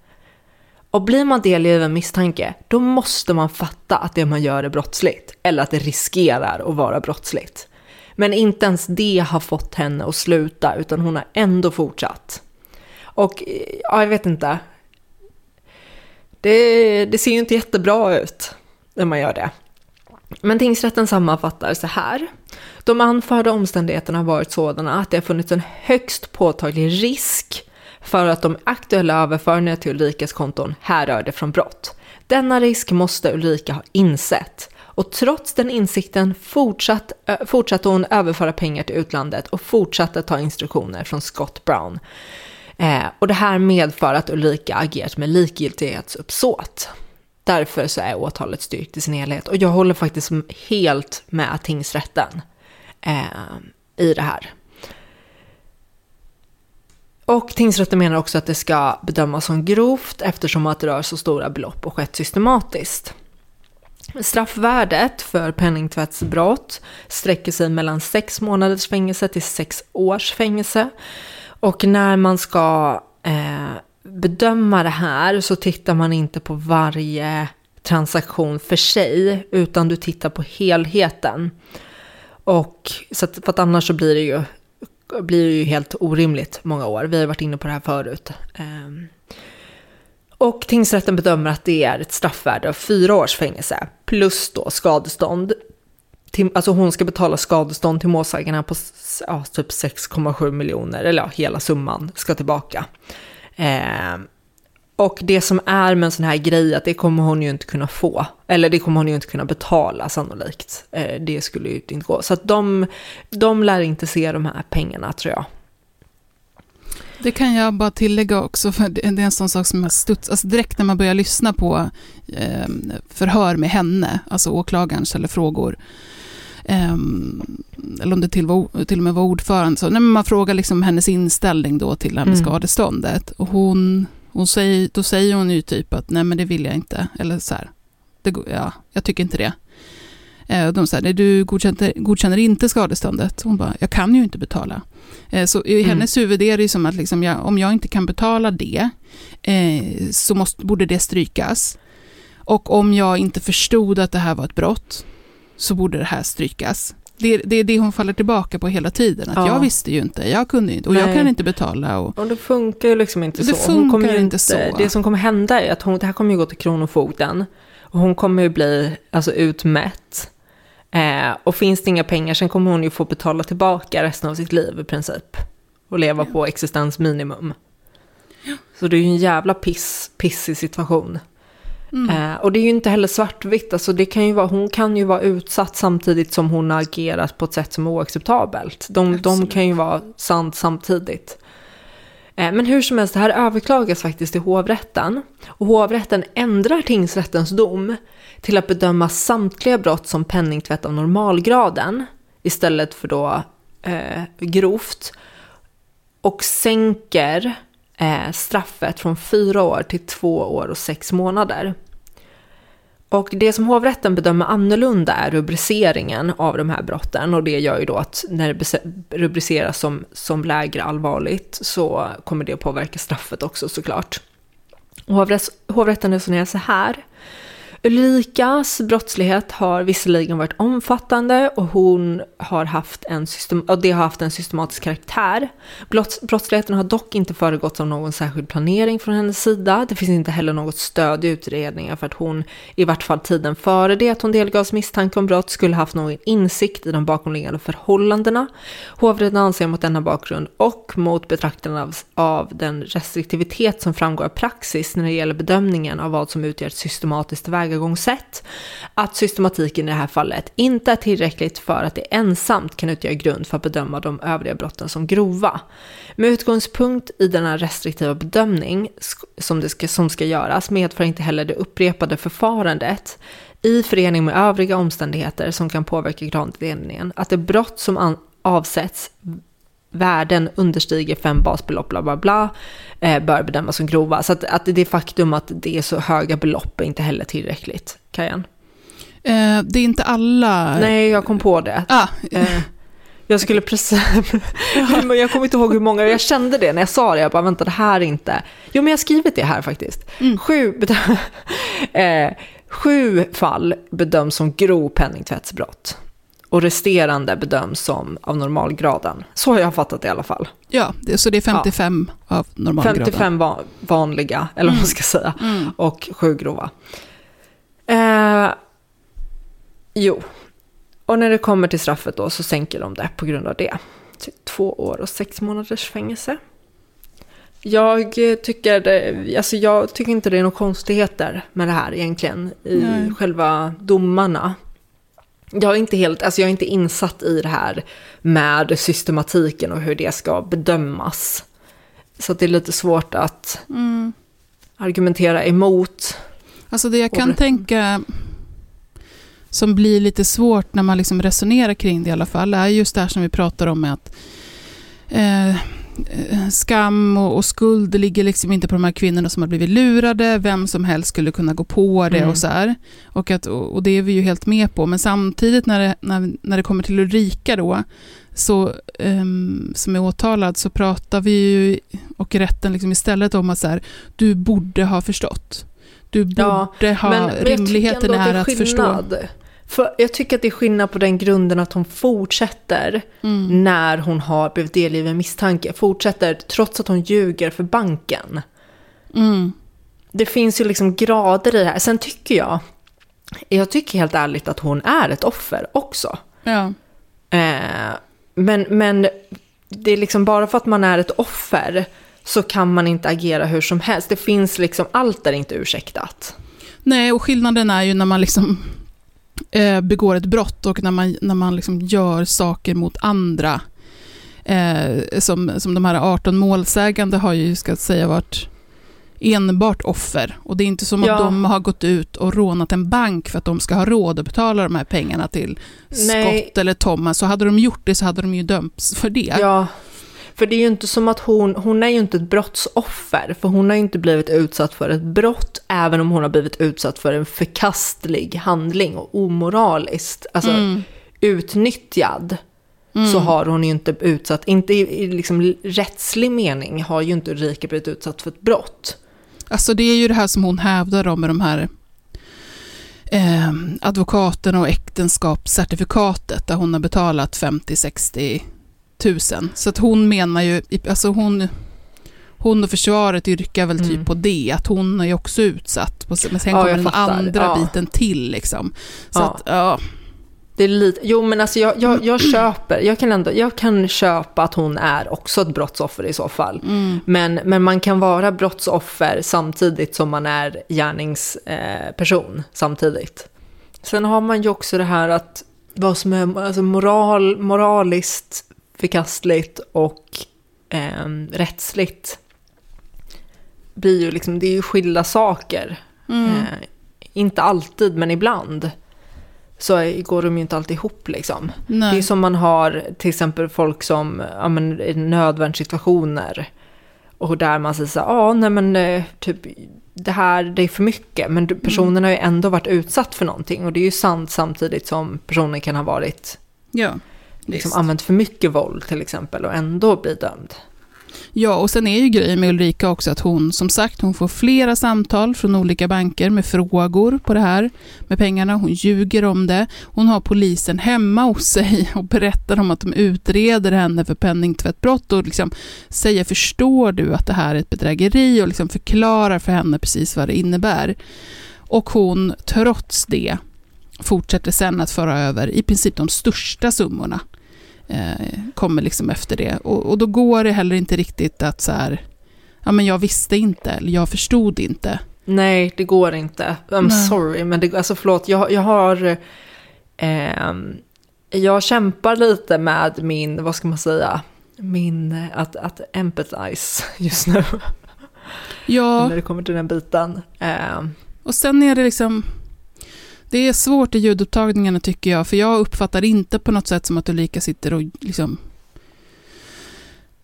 Och blir man delgiven misstanke, då måste man fatta att det man gör är brottsligt, eller att det riskerar att vara brottsligt. Men inte ens det har fått henne att sluta, utan hon har ändå fortsatt. Och eh, ja, jag vet inte, det, det ser ju inte jättebra ut när man gör det. Men tingsrätten sammanfattar så här. De anförda omständigheterna har varit sådana att det har funnits en högst påtaglig risk för att de aktuella överföringarna till Ulrikas konton härrörde från brott. Denna risk måste Ulrika ha insett och trots den insikten fortsatt, fortsatte hon överföra pengar till utlandet och fortsatte ta instruktioner från Scott Brown. Eh, och det här medför att Ulrika agerat med likgiltighetsuppsåt. Därför så är åtalet styrkt i sin helhet. Och jag håller faktiskt helt med tingsrätten eh, i det här. Och tingsrätten menar också att det ska bedömas som grovt eftersom att det rör så stora belopp och skett systematiskt. Straffvärdet för penningtvättsbrott sträcker sig mellan sex månaders fängelse till sex års fängelse. Och när man ska eh, bedöma det här så tittar man inte på varje transaktion för sig, utan du tittar på helheten. Och så att, för att annars så blir det ju, blir det ju helt orimligt många år. Vi har varit inne på det här förut. Eh, och tingsrätten bedömer att det är ett straffvärde av fyra års fängelse plus då skadestånd till, alltså hon ska betala skadestånd till målsägarna på ja, typ 6,7 miljoner, eller ja, hela summan ska tillbaka. Eh, och det som är med en sån här grej, att det kommer hon ju inte kunna få, eller det kommer hon ju inte kunna betala sannolikt. Eh, det skulle ju inte gå. Så att de, de lär inte se de här pengarna tror jag. Det kan jag bara tillägga också, för det är en sån sak som jag studs, alltså direkt när man börjar lyssna på eh, förhör med henne, alltså åklagaren ställer frågor, eh, eller om det till, var, till och med var ordförande, så nej, man frågar liksom hennes inställning då till det här med Mm. skadeståndet. Och hon, hon säger, då säger hon ju typ att nej men det vill jag inte, eller så här, det, ja, jag tycker inte det. Eh, de säger, du godkänner, godkänner inte skadeståndet. Hon bara, jag kan ju inte betala. Eh, Så i Mm. hennes huvud är det ju som att liksom jag, om jag inte kan betala det eh, så måste, borde det strykas. Och om jag inte förstod att det här var ett brott så borde det här strykas. Det, det är det hon faller tillbaka på hela tiden. Att Ja. jag visste ju inte, jag kunde inte och jag Nej. kan inte betala. Och, Och det funkar ju liksom inte Det så. Hon kommer ju funkar inte så. Det som kommer hända är att hon, det här kommer ju gå till Kronofogden. Och hon kommer ju bli alltså, utmätt. Eh, och finns det inga pengar sen kommer hon ju få betala tillbaka resten av sitt liv i princip. Och leva på existensminimum. Så det är ju en jävla piss, pissig situation. mm. Eh, och det är ju inte heller svartvitt, alltså det kan ju vara, hon kan ju vara utsatt samtidigt som hon har agerat på ett sätt som är oacceptabelt. De, de kan ju vara sant samtidigt. Eh, men hur som helst, det här överklagas faktiskt till hovrätten. Och hovrätten ändrar tingsrättens dom till att bedöma samtliga brott som penningtvätt av normalgraden istället för då eh, grovt. Och sänker eh, straffet från fyra år till två år och sex månader. Och det som hovrätten bedömer annorlunda är rubriceringen av de här brotten och det gör ju då att när det rubriceras som, som lägre allvarligt så kommer det påverka straffet också såklart. Hovrätten resonerar så här. Ulrikas brottslighet har visserligen varit omfattande och hon har haft en, system, och det har haft en systematisk karaktär. Brottsligheten har dock inte föregåtts av någon särskild planering från hennes sida. Det finns inte heller något stöd i utredningen för att hon, i vart fall tiden före det att hon delgavs misstanke om brott, skulle haft någon insikt i de bakomliggande förhållandena. Hovrätten anser mot denna bakgrund och mot betraktande av, av den restriktivitet som framgår av praxis när det gäller bedömningen av vad som utgör ett systematiskt tillvägagångssätt, att systematiken i det här fallet inte är tillräckligt för att det ensamt kan utgöra grund för att bedöma de övriga brotten som grova. Med utgångspunkt i denna restriktiva bedömning som, det ska, som ska göras medför inte heller det upprepade förfarandet i förening med övriga omständigheter som kan påverka gradindelningen att det brott som avsätts värden understiger fem basbelopp, bla bla bla, eh, bör bedömas som grova. Så att, att det faktum att det är så höga belopp är inte heller tillräckligt. Kajan? Eh, det är inte alla... Nej, jag kom på det. Ah. Eh, jag skulle precis... jag kommer inte ihåg hur många, jag kände det när jag sa det. Jag bara, vänta, det här är inte... Jo, men jag har skrivit det här faktiskt. Mm. Sju, eh, sju fall bedöms som grov penningtvättsbrott och resterande bedöms som av normalgraden. Så har jag fattat det i alla fall. Ja, det, så det är 55 ja. av normalgraden. 55 va vanliga, eller vad man mm. ska säga, mm. och sju grova. Eh, jo, och när det kommer till straffet då så sänker de det på grund av det. Två år och sex månaders fängelse. Jag tycker, det, alltså jag tycker inte det är några konstigheter med det här egentligen i Nej. själva domarna jag är inte helt, alltså jag är inte insatt i det här med systematiken och hur det ska bedömas. Så det är lite svårt att mm. argumentera emot. Alltså det jag kan tänka som blir lite svårt när man liksom resonerar kring det i alla fall, är just det här som vi pratar om med att Eh, skam och, och, skuld ligger liksom inte på de här kvinnorna som har blivit lurade. Vem som helst skulle kunna gå på det mm. och så här. Och, att, och det är vi ju helt med på. Men samtidigt när det, när, när det kommer till Ulrika då, så, um, som är åtalad, så pratar vi ju, och rätten liksom istället om att så här, du borde ha förstått. Du borde ja, ha, men, rimligheten men är att förstå. För jag tycker att det är skillnad på den grunden att hon fortsätter mm. när hon har blivit delgiven misstanke. Fortsätter trots att hon ljuger för banken. Mm. Det finns ju liksom grader i det här. Sen tycker jag, jag tycker helt ärligt att hon är ett offer också. Ja. Eh, men, men det är liksom bara för att man är ett offer så kan man inte agera hur som helst. Det finns liksom, allt är inte ursäktat. Nej, och skillnaden är ju när man liksom eh, begår ett brott och när man, när man liksom gör saker mot andra. Eh, som, som de här 18 målsägande har ju, ska säga, varit enbart offer. Och det är inte som ja. att de har gått ut och rånat en bank för att de ska ha råd att betala de här pengarna till Nej. Scott eller Thomas. Så hade de gjort det så hade de ju dömts för det. Ja, för det är ju inte som att hon, hon är ju inte ett brottsoffer, för hon har ju inte blivit utsatt för ett brott, även om hon har blivit utsatt för en förkastlig handling och omoraliskt, alltså mm. utnyttjad. Mm. så har hon ju inte utsatt, inte i, i liksom rättslig mening har ju inte Ulrika blivit utsatt för ett brott. Alltså det är ju det här som hon hävdar om med de här eh, advokaten och äktenskapscertifikatet där hon har betalat 50-60 tusen. Så att hon menar ju, alltså hon, hon och försvaret yrkar väl typ mm. på det, att hon är ju också utsatt. Men sen kommer den andra ja. biten till liksom. Så ja. att, ja. Det är lite, jo men alltså jag, jag, jag, köper, jag kan, ändå, jag kan köpa att hon är också ett brottsoffer i så fall. Mm. Men, men man kan vara brottsoffer samtidigt som man är gärningsperson eh, samtidigt. Sen har man ju också det här att vad som är alltså moral, moraliskt förkastligt och eh, rättsligt blir ju liksom, det är ju skilda saker. Mm. Eh, inte alltid, men ibland så går de ju inte alltid ihop liksom. Nej. Det är som man har till exempel folk som, ja men i nödvärnssituationer. Och där man säger så ja nej men eh, typ det här, det är för mycket. Men personen mm. har ju ändå varit utsatt för någonting. Och det är ju sant samtidigt som personen kan ha varit ja liksom använt för mycket våld till exempel och ändå bli dömd. Ja, och sen är ju grejen med Ulrika också att hon, som sagt, hon får flera samtal från olika banker med frågor på det här med pengarna. Hon ljuger om det. Hon har polisen hemma hos sig och berättar om att de utreder henne för penningtvättbrott och liksom säger förstår du att det här är ett bedrägeri och liksom förklarar för henne precis vad det innebär. Och hon, trots det, fortsätter sen att föra över i princip de största summorna eh, kommer liksom efter det. Och, och, då går det heller inte riktigt att så här, ja men jag visste inte, eller jag förstod inte. Nej, det går inte. I'm Nej. sorry, men det, alltså förlåt, jag, jag har, eh, jag kämpar lite med min, vad ska man säga, min, att, att empathize just nu. Ja. När det kommer till den biten. Eh. Och sen är det liksom, det är svårt i ljudupptagningarna tycker jag, för jag uppfattar inte på något sätt som att Ulrika sitter och liksom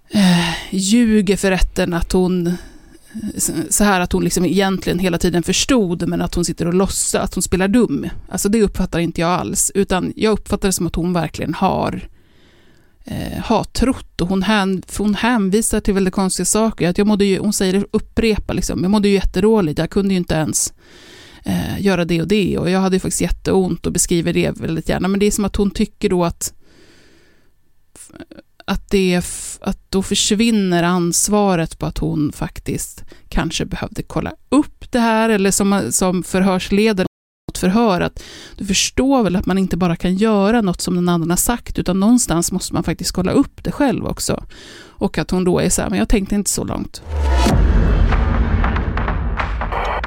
eh, ljuger för rätten att hon så här att hon liksom egentligen hela tiden förstod, men att hon sitter och låtsas, att hon spelar dum. Alltså det uppfattar inte jag alls, utan jag uppfattar det som att hon verkligen har, eh, har trott och hon, hän, hon hänvisar till väldigt konstiga saker. Att jag mådde ju, hon säger det, upprepa liksom, jag mådde ju jättedåligt, jag kunde ju inte ens eh, göra det och det och jag hade faktiskt jätteont och beskriver det väldigt gärna. Men det är som att hon tycker då att att, det, att då försvinner ansvaret på att hon faktiskt kanske behövde kolla upp det här, eller som, som förhörsledare mot förhör, att du förstår väl att man inte bara kan göra något som den andra har sagt, utan någonstans måste man faktiskt kolla upp det själv också. Och att hon då är så här, men jag tänkte inte så långt.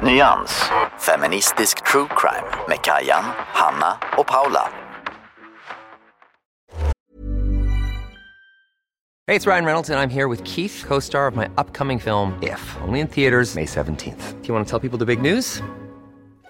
Nyans, feministisk true crime med Kajan, Hanna och Paula. Hey, it's Ryan Reynolds and I'm here with Keith, co-star of my upcoming film If, only in theaters May 17th. Do you want to tell people the big news?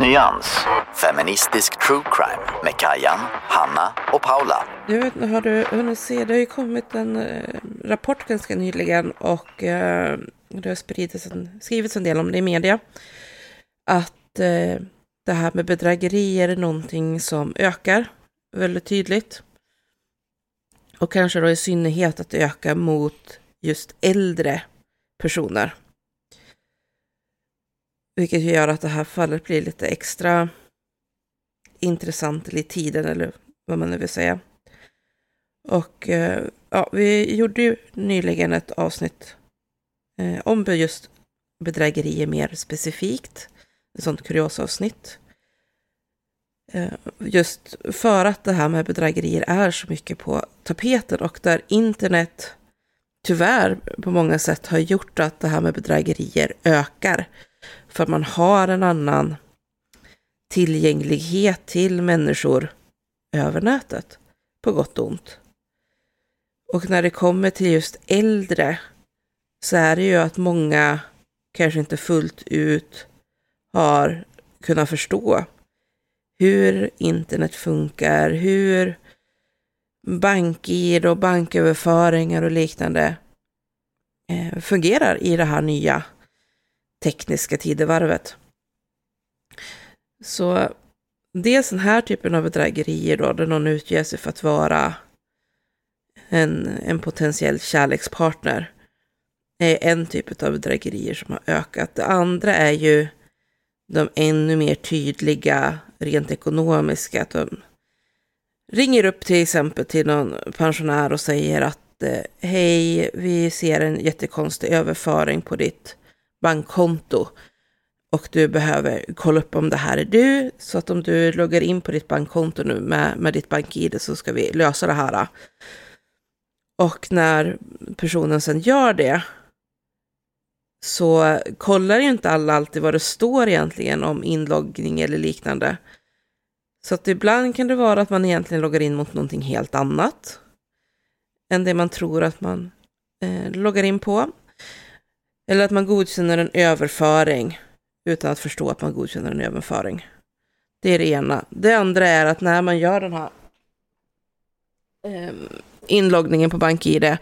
Nyans, feministisk true crime med Kajan, Hanna och Paula. Jag vet har du hunnit se, det har ju kommit en eh, rapport ganska nyligen och eh, det har spridits en, skrivits en del om det i media. Att eh, det här med bedrägerier är någonting som ökar väldigt tydligt. Och kanske då i synnerhet att det ökar mot just äldre personer. Vilket gör att det här fallet blir lite extra intressant i tiden, eller vad man nu vill säga. Och eh, ja, vi gjorde ju nyligen ett avsnitt eh, om just bedrägerier mer specifikt. Ett sånt kuriosavsnitt. Eh, just för att det här med bedrägerier är så mycket på tapeten och där internet tyvärr på många sätt har gjort att det här med bedrägerier ökar. För att man har en annan tillgänglighet till människor över nätet, på gott och ont. Och när det kommer till just äldre så är det ju att många kanske inte fullt ut har kunnat förstå hur internet funkar, hur bankgir och banköverföringar och liknande eh, fungerar i det här nya tekniska tidevarvet. Så dels den här typen av bedrägerier då, där någon utger sig för att vara en, en potentiell kärlekspartner, är en typ av bedrägerier som har ökat. Det andra är ju de ännu mer tydliga rent ekonomiska. Att de ringer upp till exempel till någon pensionär och säger att eh, hej, vi ser en jättekonstig överföring på ditt bankkonto och du behöver kolla upp om det här är du. Så att om du loggar in på ditt bankkonto nu med, med ditt bank-id så ska vi lösa det här. Och när personen sen gör det så kollar ju inte alla alltid vad det står egentligen om inloggning eller liknande. Så att ibland kan det vara att man egentligen loggar in mot någonting helt annat än det man tror att man eh, loggar in på. Eller att man godkänner en överföring utan att förstå att man godkänner en överföring. Det är det ena. Det andra är att när man gör den här eh, inloggningen på BankID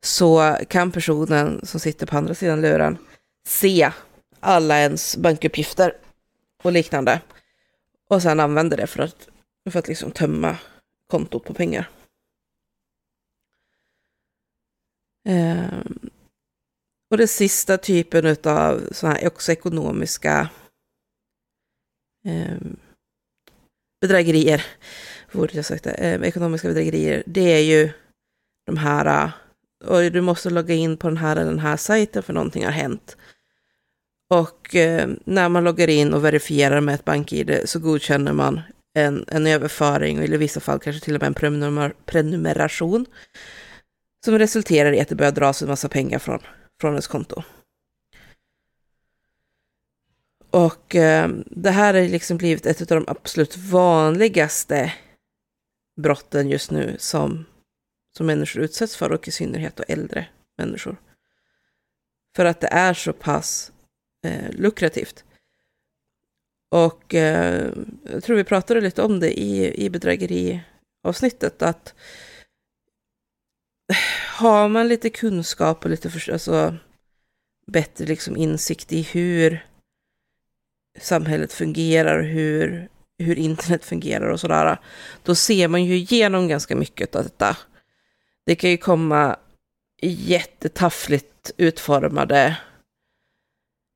så kan personen som sitter på andra sidan luren se alla ens bankuppgifter och liknande. Och sen använder det för att, för att liksom tömma kontot på pengar. Eh, och den sista typen av sådana här också ekonomiska eh, bedrägerier, borde jag sagt det, eh, ekonomiska bedrägerier, det är ju de här, eh, och du måste logga in på den här eller den här sajten för någonting har hänt. Och eh, när man loggar in och verifierar med ett bank-id så godkänner man en, en överföring, eller i vissa fall kanske till och med en prenumer prenumeration, som resulterar i att det börjar dras en massa pengar från från ens konto. Och eh, det här har liksom blivit ett av de absolut vanligaste brotten just nu som, som människor utsätts för och i synnerhet då äldre människor. För att det är så pass eh, lukrativt. Och eh, jag tror vi pratade lite om det i, i bedrägeriavsnittet, att har man lite kunskap och lite för, alltså, bättre liksom insikt i hur samhället fungerar och hur, hur internet fungerar och sådär, då ser man ju igenom ganska mycket av detta. Det kan ju komma jättetaffligt utformade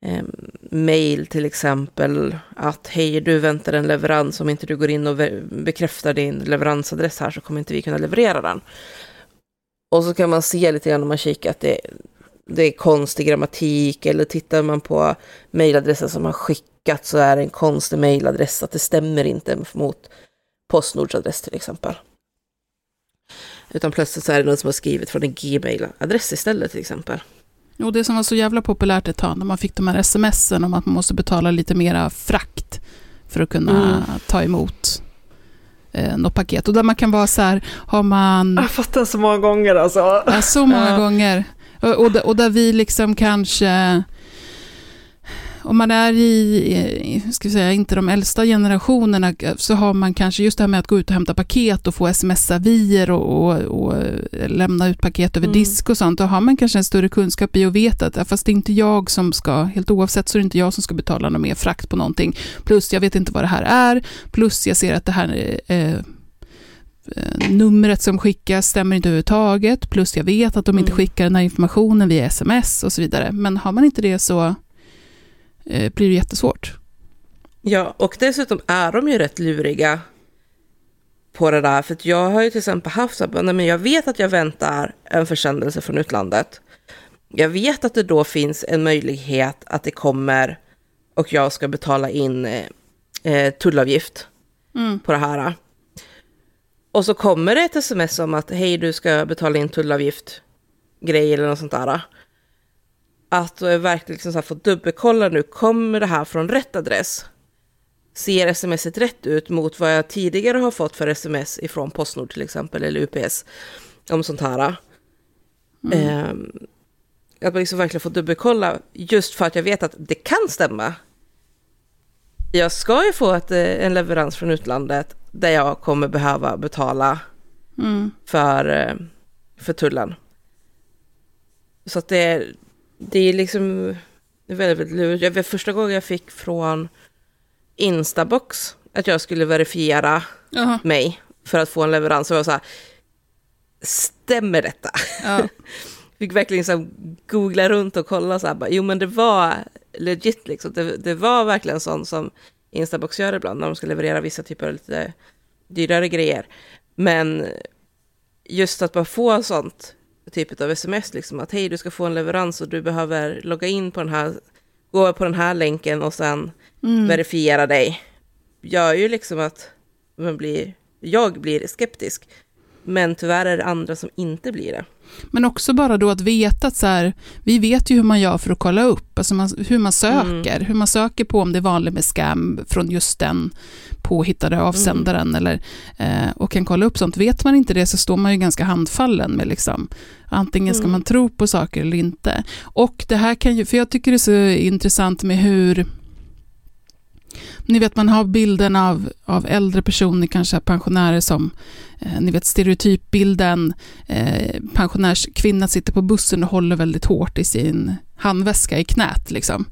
eh, mail till exempel, att hej, du väntar en leverans, om inte du går in och bekräftar din leveransadress här så kommer inte vi kunna leverera den. Och så kan man se lite grann om man kikar att det, det är konstig grammatik eller tittar man på mejladressen som har skickat så är det en konstig mejladress, att det stämmer inte mot Postnords adress till exempel. Utan plötsligt så är det någon som har skrivit från en Gmail-adress istället till exempel. Och det som var så jävla populärt ett tag, när man fick de här smsen om att man måste betala lite mera frakt för att kunna mm. ta emot eh, något paket. Och där man kan vara så här, har man... Jag den så många gånger alltså. Ja, så många ja. gånger. Och, och, och, där vi liksom kanske om man är i, ska vi säga, inte de äldsta generationerna, så har man kanske just det här med att gå ut och hämta paket och få sms-avier och, och, och, lämna ut paket över mm. disk och sånt. Då har man kanske en större kunskap i att veta att fast det är inte jag som ska, helt oavsett så är det inte jag som ska betala någon mer frakt på någonting. Plus jag vet inte vad det här är, plus jag ser att det här eh, numret som skickas stämmer inte överhuvudtaget, plus jag vet att de inte mm. skickar den här informationen via sms och så vidare. Men har man inte det så eh, blir det jättesvårt. Ja, och dessutom är de ju rätt luriga på det där. För jag har ju till exempel haft så att men jag vet att jag väntar en försändelse från utlandet. Jag vet att det då finns en möjlighet att det kommer och jag ska betala in eh, eh tullavgift mm. på det här. Och så kommer det ett sms om att hej, du ska betala in tullavgift, grej eller något sånt där att verkligen liksom så få dubbelkolla nu, kommer det här från rätt adress? Ser smset rätt ut mot vad jag tidigare har fått för sms ifrån Postnord till exempel, eller UPS, om sånt här. Mm. Eh, att man liksom verkligen får dubbelkolla, just för att jag vet att det kan stämma. Jag ska ju få ett, eh, en leverans från utlandet där jag kommer behöva betala mm. för, eh, för tullen. Så att det, det är liksom väldigt, väldigt lurigt. Jag vet första gången jag fick från Instabox att jag skulle verifiera uh-huh. mig för att få en leverans. Så var jag så här, stämmer detta? Uh. fick verkligen liksom googla runt och kolla så här, bara, jo men det var legit liksom. Det, det var verkligen sånt som Instabox gör ibland när de ska leverera vissa typer av lite dyrare grejer. Men just att bara få sånt typ av sms, liksom att hej du ska få en leverans och du behöver logga in på den här, gå på den här länken och sen Mm. verifiera dig. Gör ju liksom att man blir, jag blir skeptisk. Men tyvärr är det andra som inte blir det. Men också bara då att veta att så här, vi vet ju hur man gör för att kolla upp, alltså man, hur man söker, hur man söker på om det är vanligt med scam från just den påhittade avsändaren eller, eh, och kan kolla upp sånt. Vet man inte det så står man ju ganska handfallen med liksom, antingen ska man tro på saker eller inte. Och det här kan ju, för jag tycker det är så intressant med hur ni vet, man har bilden av, av äldre personer, kanske pensionärer som, eh, ni vet stereotypbilden, eh, pensionärskvinna sitter på bussen och håller väldigt hårt i sin handväska i knät. Liksom.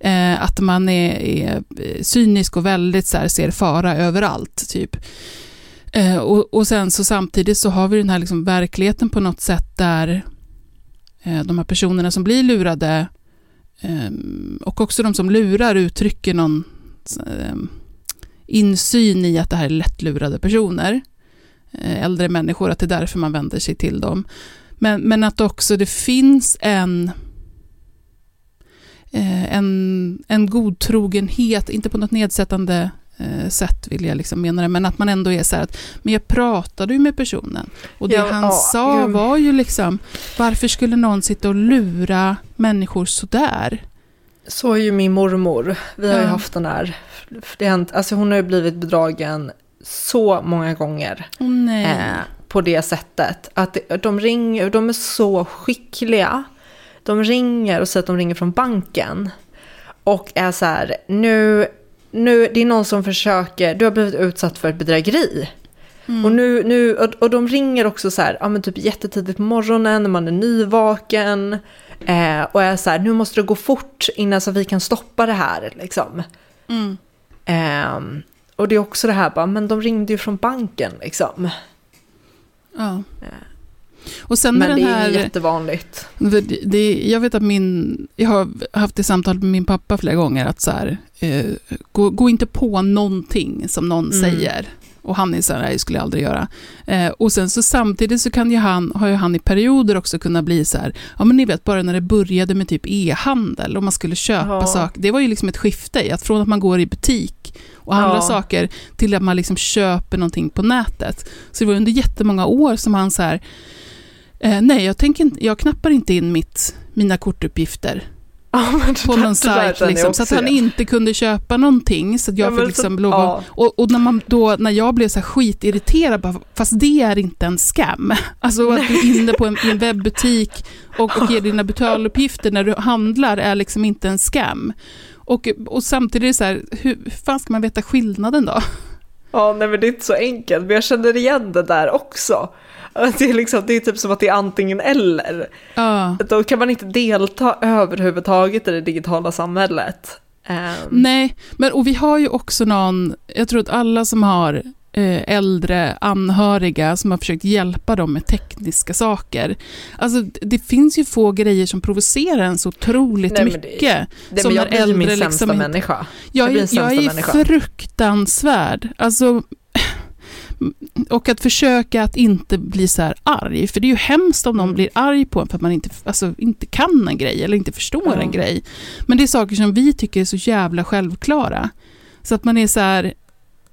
Eh, att man är, är cynisk och väldigt så här, ser fara överallt. typ. Eh, och, och sen så samtidigt så har vi den här liksom, verkligheten på något sätt där eh, de här personerna som blir lurade eh, och också de som lurar uttrycker någon eh, insyn i att det här är lättlurade personer, eh, äldre människor, att det är därför man vänder sig till dem. Men, men att också det finns en, en, en godtrogenhet, inte på något nedsättande eh, sätt vill jag liksom mena det, men att man ändå är så här att, men jag pratade ju med personen och det Ja, han ja, sa jo. var ju liksom, varför skulle någon sitta och lura människor sådär? Så är ju min mormor. Vi har ju haft den här. Det hänt, alltså hon har ju blivit bedragen så många gånger. Nej. eh, på det sättet. Att de ringer, de är så skickliga. De ringer och säger att de ringer från banken. Och är så här, nu, nu, det är någon som försöker, du har blivit utsatt för ett bedrägeri. Och, nu, nu, och, och de ringer också så här, ja men typ jättetidigt på morgonen när man är nyvaken. Eh, och är så här, nu måste det gå fort innan så vi kan stoppa det här liksom. Mm. Ehm, och det är också det här, bara, men de ringde ju från banken liksom. Ja. Och sen Men det är här... ju jättevanligt. Det, jag vet att min, jag har haft det samtalet med min pappa flera gånger, att så här, eh, gå, gå inte på någonting som någon Mm. säger. Och han är så här, "Nej, det skulle jag aldrig göra. Eh, och sen så samtidigt så kan ju han, har ju han i perioder också kunnat bli så här, ja men ni vet bara när det började med typ e-handel och man skulle köpa Ja. saker, det var ju liksom ett skifte i att från att man går i butik och handlar Ja. saker till att man liksom köper någonting på nätet. Så det var under jättemånga år som han så här, Eh, nej, jag, tänker inte, jag knappar inte in mitt, mina kortuppgifter Ja, på någon sajt, liksom, så att han inte kunde köpa någonting. Så att jag Ja, fick liksom så- ja. och, och när, man då, när jag blev så här skitirriterad, bara, fast det är inte en scam. Alltså att du är inne på en, en webbutik och, och ger dina betaluppgifter när du handlar är liksom inte en scam. Och, och samtidigt är det så här, hur, hur fan ska man veta skillnaden då? Ja, nej men det är inte så enkelt, men jag känner igen det där också. Det är, liksom, det är typ som att det är antingen eller. Ja. Då kan man inte delta överhuvudtaget i det digitala samhället. Ehm, Nej, men och vi har ju också någon, jag tror att alla som har eh, äldre anhöriga som har försökt hjälpa dem med tekniska saker. Alltså det finns ju få grejer som provocerar en så otroligt Nej, det- mycket. det, som men jag blir ju min äldre sämsta liksom människa. Jag, Jag jag är människa. fruktansvärd. Alltså, och att försöka att inte bli så här arg, för det är ju hemskt om någon Mm. blir arg på en för att man inte, alltså, inte kan en grej eller inte förstår Ja. en grej. Men det är saker som vi tycker är så jävla självklara. Så att man är så här...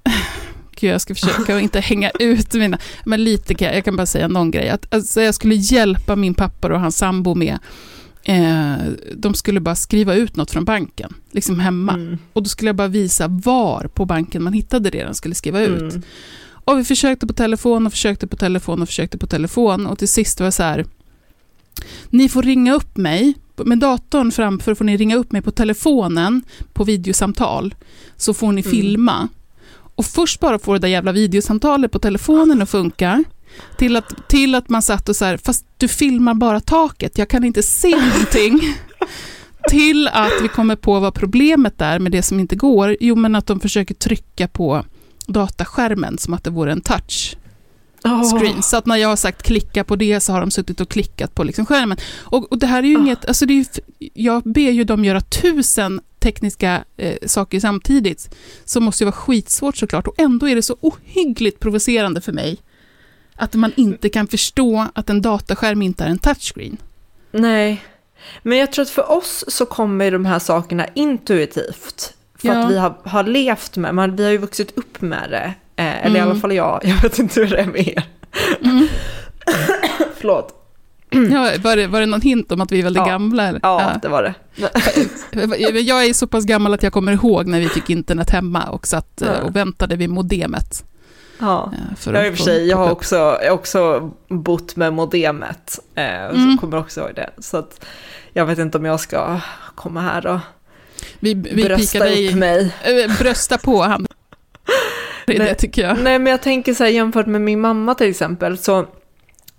Gud, jag ska försöka att inte hänga ut mina... Men lite kan jag, jag kan bara säga någon grej. Att, alltså, jag skulle hjälpa min pappa och hans sambo med... Eh, de skulle bara skriva ut något från banken, liksom hemma. Mm. Och då skulle jag bara visa var på banken man hittade det de skulle skriva ut. Mm. Och vi försökte på telefon och försökte på telefon och försökte på telefon och till sist var det så här. Ni får ringa upp mig, med datorn framför får ni ringa upp mig på telefonen på videosamtal. Så får ni Mm. filma. Och först bara få det där jävla videosamtalet på telefonen att funka. Till att, till att man satt och så här, fast du filmar bara taket, jag kan inte se någonting. till att vi kommer på vad problemet är med det som inte går. Jo, men att de försöker trycka på dataskärmen som att det vore en touch screen. Så att när jag har sagt klicka på det så har de suttit och klickat på liksom skärmen. Och, och det här är ju Ah. inget, alltså det är ju, jag ber ju dem göra tusen tekniska eh, saker samtidigt. Så måste ju vara skitsvårt såklart och ändå är det så ohyggligt provocerande för mig Att man inte kan förstå att en dataskärm inte är en touchscreen. Nej, men jag tror att för oss så kommer de här sakerna intuitivt. För Ja. att vi har, har levt med, man, vi har ju vuxit upp med det. Eh, eller i Mm. alla fall jag, jag vet inte hur det är med er. Förlåt. Ja, var, det, var det någon hint om att vi är väldigt Ja. gamla? Eller? Ja, det var det. Jag- är så pass gammal att jag kommer ihåg när vi fick internet hemma och satt eh, Ja. och väntade vid modemet. Ja. För Jag, i och för sig, jag har också, jag har också bott med modemet. Eh, Mm. Så kommer också ihåg det. Så att jag vet inte om jag ska komma här och Vi, vi brösta upp i, mig. äh, brösta på han. Det är Nej. det tycker jag. Nej, men jag tänker så här jämfört med min mamma till exempel så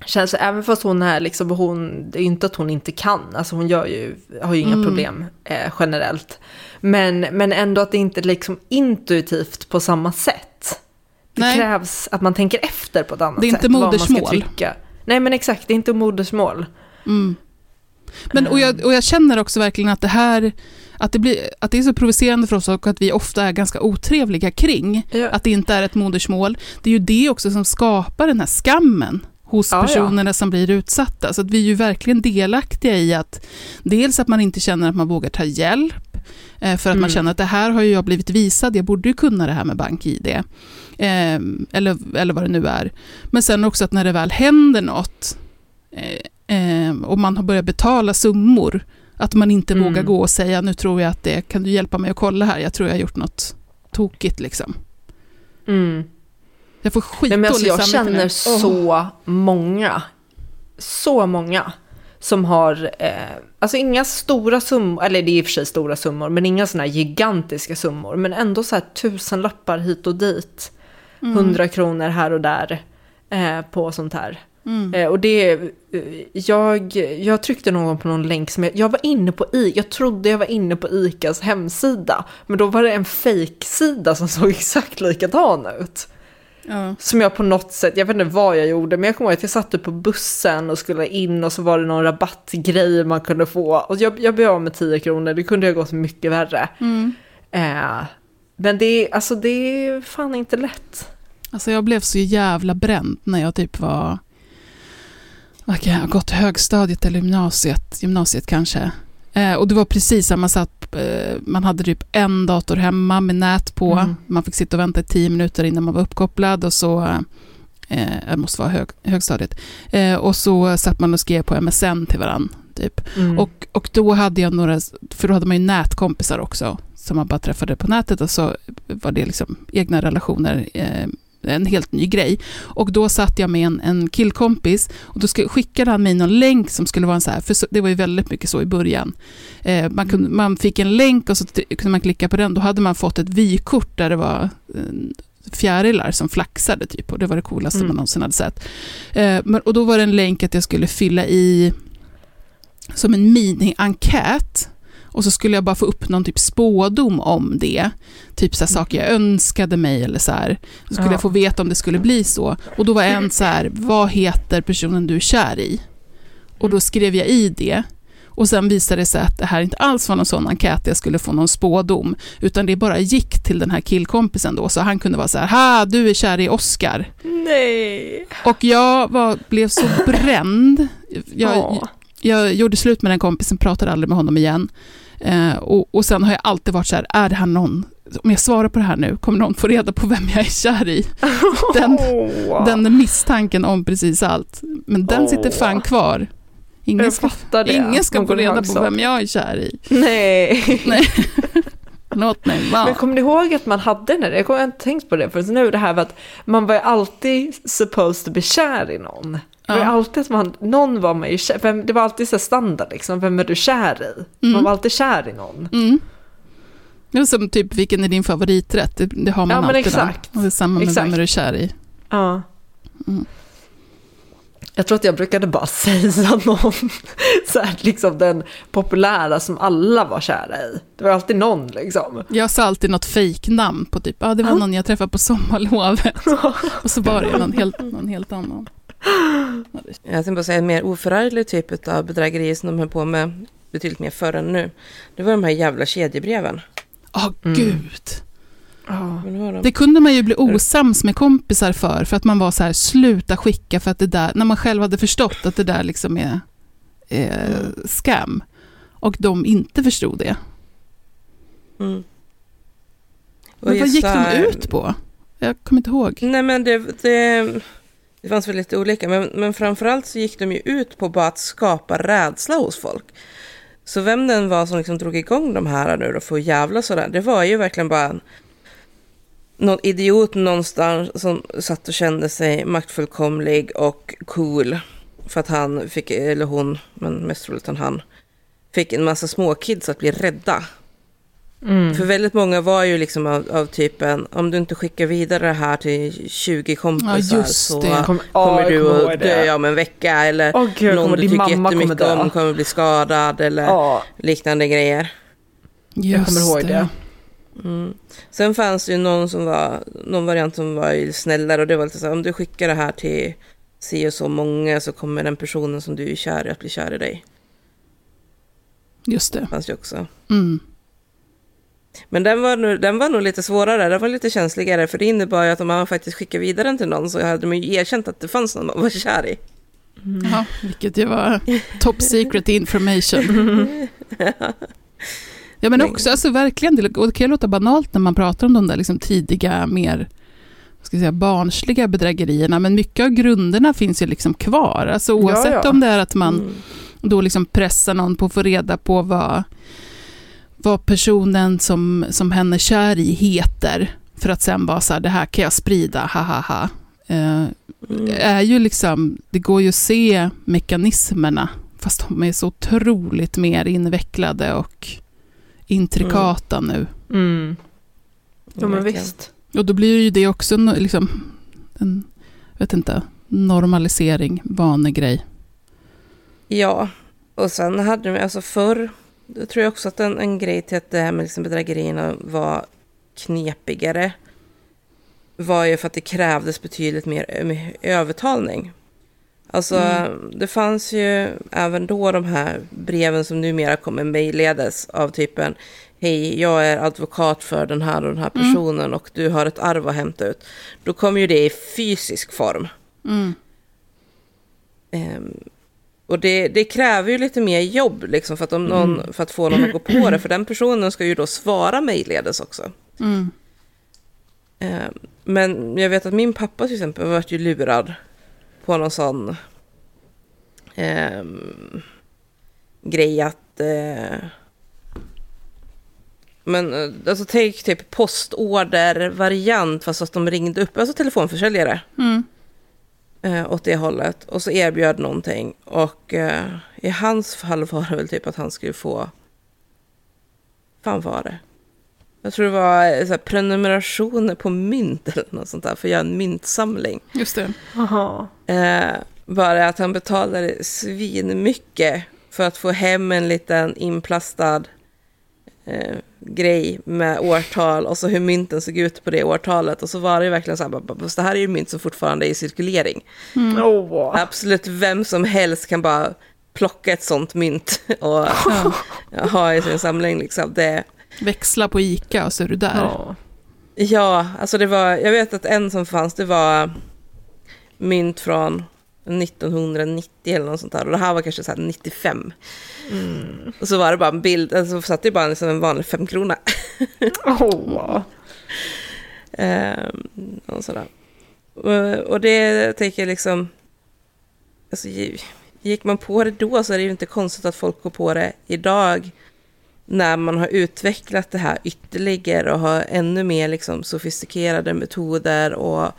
känns det, även fast hon är liksom, hon, det är inte att hon inte kan, alltså hon gör ju, har ju inga Mm. problem eh, generellt. Men, men ändå att det inte är liksom intuitivt på samma sätt. Det Nej. krävs att man tänker efter på ett annat Det är inte sätt. modersmål. Nej men exakt, det är inte modersmål. Mm. Men, och, jag, och jag känner också verkligen att det här, att det, blir, att det är så provocerande för oss och att vi ofta är ganska otrevliga kring Ja. att det inte är ett modersmål. Det är ju det också som skapar den här skammen hos Ja, ja. personerna som blir utsatta. Så att vi är ju verkligen delaktiga i att dels att man inte känner att man vågar ta hjälp, eh, för att man Mm. känner att det här har ju jag blivit visad, jag borde ju kunna det här med BankID. Eh, eller, eller vad det nu är. Men sen också att när det väl händer något, eh, eh, och man har börjat betala summor, att man inte Mm. vågar gå och säga nu tror jag att det, kan du hjälpa mig att kolla här, jag tror jag har gjort något tokigt liksom. Mm. Jag får Nej, men alltså, jag känner nu. så många, så många som har, eh, alltså inga stora summor, eller det är i och för sig stora summor, men inga sådana här gigantiska summor, men ändå så här tusen lappar hit och dit, Mm. hundra kronor här och där eh, på sånt här. Mm. Eh, och det, eh, jag, jag tryckte någon gång på någon länk som jag, jag var inne på I, jag trodde jag var inne på ICAs hemsida, men då var det en fake-sida som såg exakt likadan ut. Ja. Som jag på något sätt, jag vet inte vad jag gjorde, men jag kommer ihåg att jag satt upp på bussen och skulle in och så var det någon rabattgrej man kunde få. Och jag, jag blev av med 10 kronor, det kunde ha gått mycket värre. Mm. Eh, men det, är- alltså, det är fan inte lätt. Alltså jag blev så jävla bränd när jag typ var, kan jag ha gått högstadiet eller gymnasiet, gymnasiet kanske. Eh, och det var precis samma satt, eh, man hade typ en dator hemma med nät på, Mm. man fick sitta och vänta i tio minuter innan man var uppkopplad och så, eh, det måste vara hög, högstadiet, eh, och så satt man och skrev på MSN till varandra. Typ. Mm. Och, och då hade jag några, för då hade man ju nätkompisar också, som man bara träffade på nätet och så var det liksom egna relationer, eh, en helt ny grej. Och då satt jag med en, en killkompis och då sk- skickade han mig någon länk som skulle vara en så här, för det var ju väldigt mycket så i början. Eh, man, kunde, man fick en länk och så kunde man klicka på den, då hade man fått ett vykort där det var eh, fjärilar som flaxade typ och det var det coolaste Mm. man någonsin hade sett. Eh, men, och då var det en länk att jag skulle fylla i som en mini-enkät och så skulle jag bara få upp någon typ spådom om det. Typ så saker jag önskade mig eller så här. Så skulle Ja. jag få veta om det skulle bli så. Och då var en så här, vad heter personen du är kär i? Och då skrev jag i det. Och sen visade det sig att det här inte alls var någon sån enkät jag skulle få någon spådom, utan det bara gick till den här killkompisen då, så han kunde vara så här, ha, du är kär i Oscar. Nej. Och jag var, blev så bränd. Jag, Ja. jag gjorde slut med den kompisen, pratade aldrig med honom igen. Eh, och, och sen har jag alltid varit så här, är det här någon, om jag svarar på det här nu, kommer någon få reda på vem jag är kär i? Den, Åh. den misstanken om precis allt. Men den sitter fan kvar. Ingen ska, det. ingen ska få reda på vem jag är kär i. Nej. Låt mig vara. Men kommer ni ihåg att man hade den? Jag har inte tänkt på det förrän nu, det här med att man var ju alltid supposed to be kär i någon. Det var Ja. alltid att man, någon var man ju kär, vem, det var alltid så standard liksom, vem är du kär i? Mm. Man var alltid kär i någon. Mm. Det är som typ, vilken är din favoriträtt? Det, det har man Ja, men alltid. där. exakt. Och det är samma med Exakt. vem är du kär i. Ja. Mm. Jag tror att jag brukade bara säga någon, så här, liksom den populära som alla var kära i. Det var alltid någon liksom. Jag sa alltid något fejknamn på typ, ja ah, det var någon jag träffade på sommarlovet. Och så var det någon helt, någon helt annan. Jag tänkte bara säga en mer oförarglig typ av bedrägerier som de höll på med betydligt mer förr än nu. Det var de här jävla kedjebreven. Mm. gud. Ja. Nu har de- Det kunde man ju bli osams med kompisar för, för att man var så här, sluta skicka för att det där, när man själv hade förstått att det där liksom är eh, scam. Och de inte förstod det. Mm. Men vad gick de ut på? Jag kommer inte ihåg. Nej men det, det, det fanns väl lite olika, men, men framförallt så gick de ju ut på bara att skapa rädsla hos folk. Så vem den var som liksom drog igång de här nu då för att jävla sådär, det var ju verkligen bara en, någon idiot någonstans som satt och kände sig maktfullkomlig och cool. För att han fick, eller hon, men mest troligt han, fick en massa småkids att bli rädda. Mm. För väldigt många var ju liksom av, av typen, om du inte skickar vidare det här till 20 kompisar just så det. Kom- kommer ja, du kommer att det. dö om en vecka. Eller Åh gud, någon kommer, du tycker kommer jättemycket dö. om kommer bli skadad eller Ja, liknande grejer. jag kommer Just ihåg det. Mm. Sen fanns det ju någon, som var, någon variant som var ju snällare och det var lite så här, om du skickar det här till si och så många så kommer den personen som du är kär i att bli kär i dig. Just det. Det fanns ju också. Mm. Men den var, nog, den var nog lite svårare, den var lite känsligare, för det innebar ju att om man faktiskt skickade vidare den till någon så hade man ju erkänt att det fanns någon man var kär i. Ja, vilket ju var top secret information. Ja men också, alltså verkligen, det och det kan ju låta banalt när man pratar om de där liksom tidiga, mer ska säga, barnsliga bedrägerierna, men mycket av grunderna finns ju liksom kvar. Alltså oavsett Ja, ja. om det är att man Mm. då liksom pressar någon på att få reda på vad, vad personen som, som hen är kär i heter, för att sen bara så här, det här kan jag sprida, ha ha ha. Eh, Mm. är ju liksom, det går ju att se mekanismerna, fast de är så otroligt mer invecklade och intrikata nu. Mm. Ja, men visst. Och då blir ju det också liksom, en vet inte, normalisering, vanegrej. Ja, och sen hade de, alltså förr, då tror jag också att en, en grej till att det här med liksom bedrägerierna var knepigare var ju för att det krävdes betydligt mer övertalning. Alltså, det fanns ju även då de här breven som numera kommer mejlledes av typen Hej, jag är advokat för den här och den här personen och du har ett arv att hämta ut. Då kommer ju det i fysisk form. Mm. Ehm, och det, det kräver ju lite mer jobb liksom, för, att någon, för att få någon att gå på det. För den personen ska ju då svara mejlledes också. Mm. Ehm, men jag vet att min pappa till exempel varit ju lurad på någon sån ehm, grej att... Eh, men eh, alltså tänk typ postorder-variant fast att de ringde upp, alltså telefonförsäljare. Mm. Eh, åt det hållet. Och så erbjöd någonting. Och eh, i hans fall var det väl typ att han skulle få... fan var det? Jag tror det var eh, så här, prenumerationer på mynt eller något sånt där. För att göra en myntsamling. Just det. Aha. Eh, bara att han betalade svinmycket för att få hem en liten inplastad eh, grej med årtal och så hur mynten såg ut på det årtalet. Och så var det ju verkligen så här, det här är ju mynt som fortfarande är i cirkulering. Åh. Absolut vem som helst kan bara plocka ett sånt mynt och ha i sin samling. Liksom. Det, Växla på ICA och så är du där. Ja. ja, alltså det var, jag vet att en som fanns, det var mynt från 1990 eller något sånt där. Och det här var kanske så här 95. Och så var det bara en bild, alltså satt det bara liksom en vanlig femkrona. Åh. Ehm, och sådär. Och, och det tänker jag liksom... Alltså, gi- gick man på det då så är det ju inte konstigt att folk går på det idag. När man har utvecklat det här ytterligare och har ännu mer liksom sofistikerade metoder och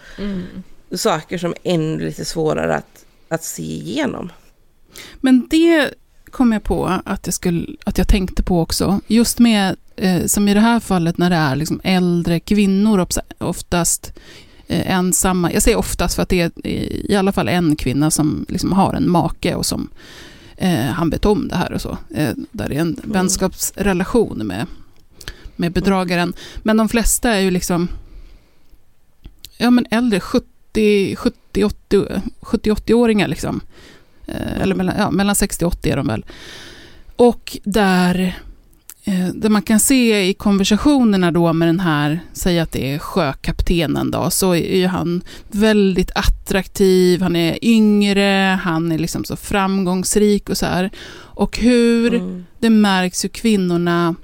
saker som är ännu lite svårare att, att se igenom. Men det kom jag på att jag, skulle, att jag tänkte på också. Just med, eh, som i det här fallet när det är liksom äldre kvinnor, oftast eh, ensamma. Jag säger oftast för att det är i alla fall en kvinna som liksom har en make och som eh, han vet om det här och så. Eh, där det är en vänskapsrelation med, med bedragaren. Men de flesta är ju liksom ja, men äldre, 70, 70, 80, 70-80-åringar liksom. Eh, Eller mellan, ja, mellan 60 och 80 är de väl. Och där Eh, det man kan se i konversationerna då med den här, säg att det är sjökaptenen då, så är ju han väldigt attraktiv, han är yngre, han är liksom så framgångsrik och så här. Och hur mm. det märks hur kvinnorna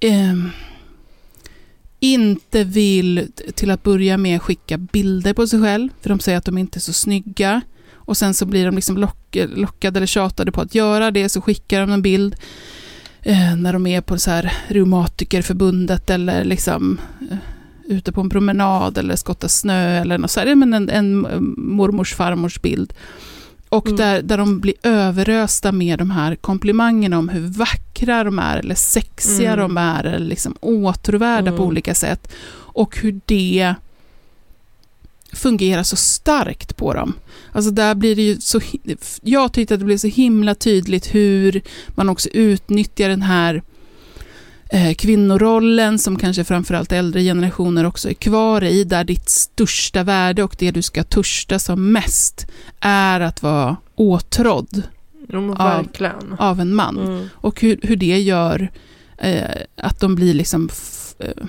eh, inte vill till att börja med skicka bilder på sig själv, för de säger att de inte är så snygga. Och sen så blir de liksom lock, lockade eller tjatade på att göra det, så skickar de en bild eh, när de är på så här reumatikerförbundet eller liksom eh, ute på en promenad eller skottar snö eller något så här, men en, en eh, mormors farmors bild. Och mm. där, där de blir överösta med de här komplimangerna om hur vackra de är, eller sexiga mm. de är, eller liksom åtråvärda mm. på olika sätt. Och hur det fungerar så starkt på dem. Alltså där blir det ju så, jag tyckte att det blev så himla tydligt hur man också utnyttjar den här kvinnorollen som kanske framförallt äldre generationer också är kvar i, där ditt största värde och det du ska törsta som mest är att vara åtrådd av, av, en man. Mm. Och hur, hur det gör eh, att de blir liksom eh,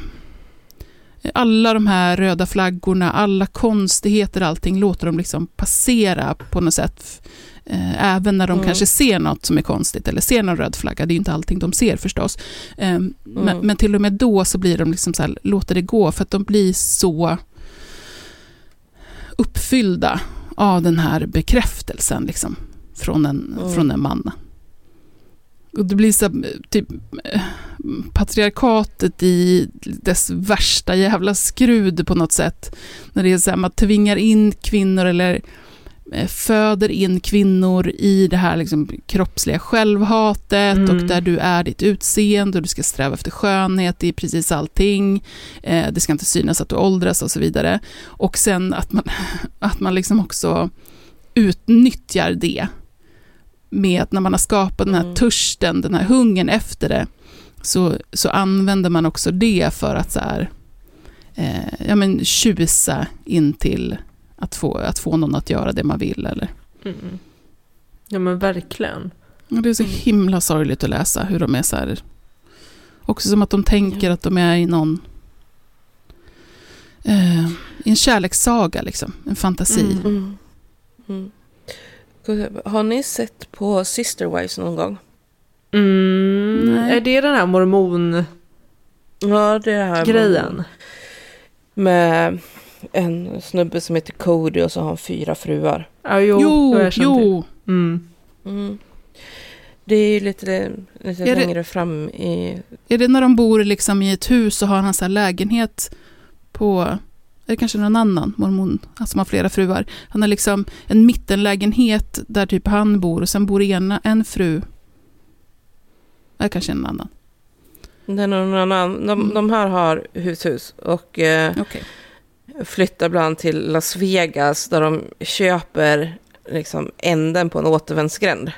alla de här röda flaggorna, alla konstigheter, allting låter de liksom passera på något sätt. Eh, även när de mm. kanske ser något som är konstigt eller ser någon röd flagga. Det är ju inte allting de ser förstås. Eh, mm. men, men, till och med då så blir de liksom så här, låter det gå för att de blir så uppfyllda av den här bekräftelsen liksom, från, en, mm. från en man. Och det blir så typ patriarkatet i dess värsta jävla skrud på något sätt. När det är så här, man tvingar in kvinnor eller eh, föder in kvinnor i det här liksom kroppsliga självhatet mm. och där du är ditt utseende och du ska sträva efter skönhet i precis allting. Eh, det ska inte synas att du åldras och så vidare. Och sen att man, att man liksom också utnyttjar det med att när man har skapat den här mm. törsten, den här hungern efter det, så, så använder man också det för att så här, eh, ja, men tjusa in till att få, att få någon att göra det man vill. Eller. Mm. Ja men verkligen. Och det är så mm. himla sorgligt att läsa hur de är så här, också som att de tänker ja. att de är i någon, eh, i en kärlekssaga liksom, en fantasi. Mm. mm. mm. Har ni sett på Sisterwives någon gång? Mm, är det den här mormon... Ja, det är det här grejen. Med en snubbe som heter Cody och så har han fyra fruar. Ja, jo, jo. jo. Mm. Mm. Det är lite, lite är längre det, fram i... Är det när de bor liksom i ett hus och har han så lägenhet på det kanske någon annan mormon, som har flera fruar. Han har liksom en mittenlägenhet där typ han bor och sen bor ena, en fru. Eller kanske en annan. Det är någon annan. De, mm. de här har hushus och eh, okay. Flyttar ibland till Las Vegas där de köper liksom änden på en återvändsgränd.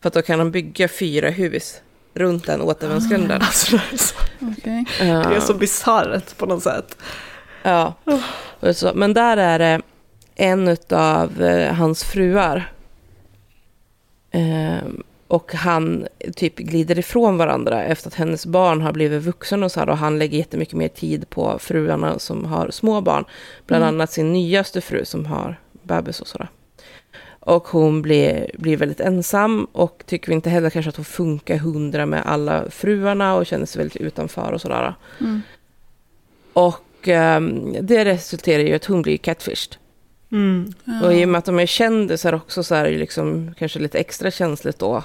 För att då kan de bygga fyra hus runt den återvändsgränden. Ah, alltså, det, är så, okay. det är så bisarrt på något sätt. Ja, så, men där är det en av eh, hans fruar. Och han typ glider ifrån varandra efter att hennes barn har blivit vuxen och så här. Och han lägger jättemycket mer tid på fruarna som har små barn. Bland mm. annat sin nyaste fru som har bebis och sådär. Och hon blir, blir väldigt ensam och tycker inte heller kanske att hon funkar hundra med alla fruarna och känner sig väldigt utanför och sådär. Mm. Och och um, det resulterar i att hon blir catfished. Mm. Ja. Och i och med att de är kändisar också så är det liksom kanske lite extra känsligt då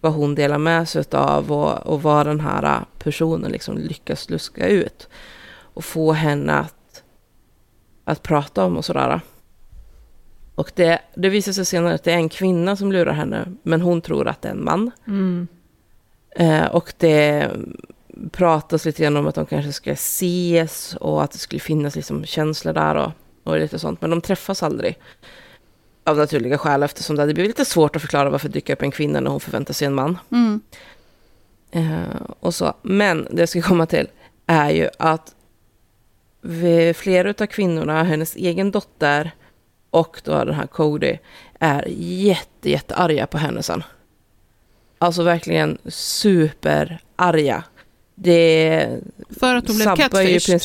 vad hon delar med sig av och, och vad den här personen liksom lyckas luska ut. Och få henne att, att prata om och sådär. Och det, det visar sig senare att det är en kvinna som lurar henne, men hon tror att det är en man. Mm. Eh, och det pratas lite grann om att de kanske ska ses och att det skulle finnas liksom känslor där och, och lite sånt. Men de träffas aldrig. Av naturliga skäl eftersom det blir lite svårt att förklara varför dyka upp en kvinna när hon förväntar sig en man. Mm. Uh, och så. Men det jag ska komma till är ju att flera av kvinnorna, hennes egen dotter och då den här Cody, är jätte, jättearga på henne sen. Alltså verkligen superarga. Det För att hon blev catfished.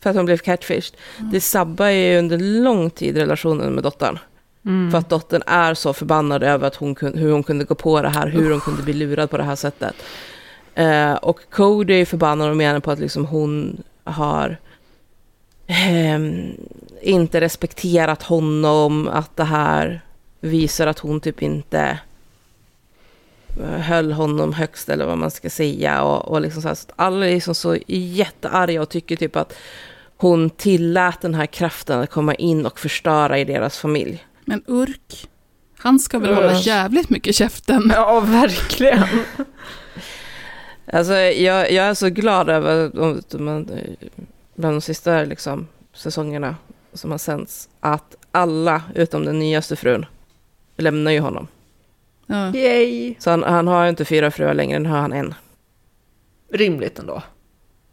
För att hon blev catfished. Det sabbar ju under lång tid relationen med dottern. Mm. För att dottern är så förbannad över att hon hur hon kunde gå på det här, hur hon kunde bli lurad på det här sättet. Eh, och Cody är förbannad och menar på att liksom hon har ehm, inte respekterat honom, att det här visar att hon typ inte eh, höll honom högst eller vad man ska säga. Och, och liksom så, här, så alla är liksom så jättearga och tycker typ att hon tillät den här kraften att komma in och förstöra i deras familj. Men Urk, han ska väl hålla jävligt mycket käften. Ja, verkligen. Alltså, jag, jag är så glad över bland de sista liksom, säsongerna som har sänts, att alla utom den nyaste frun lämnar ju honom. Ja. Yay. Så han, han har inte fyra fruar längre, nu har han en. Rimligt ändå.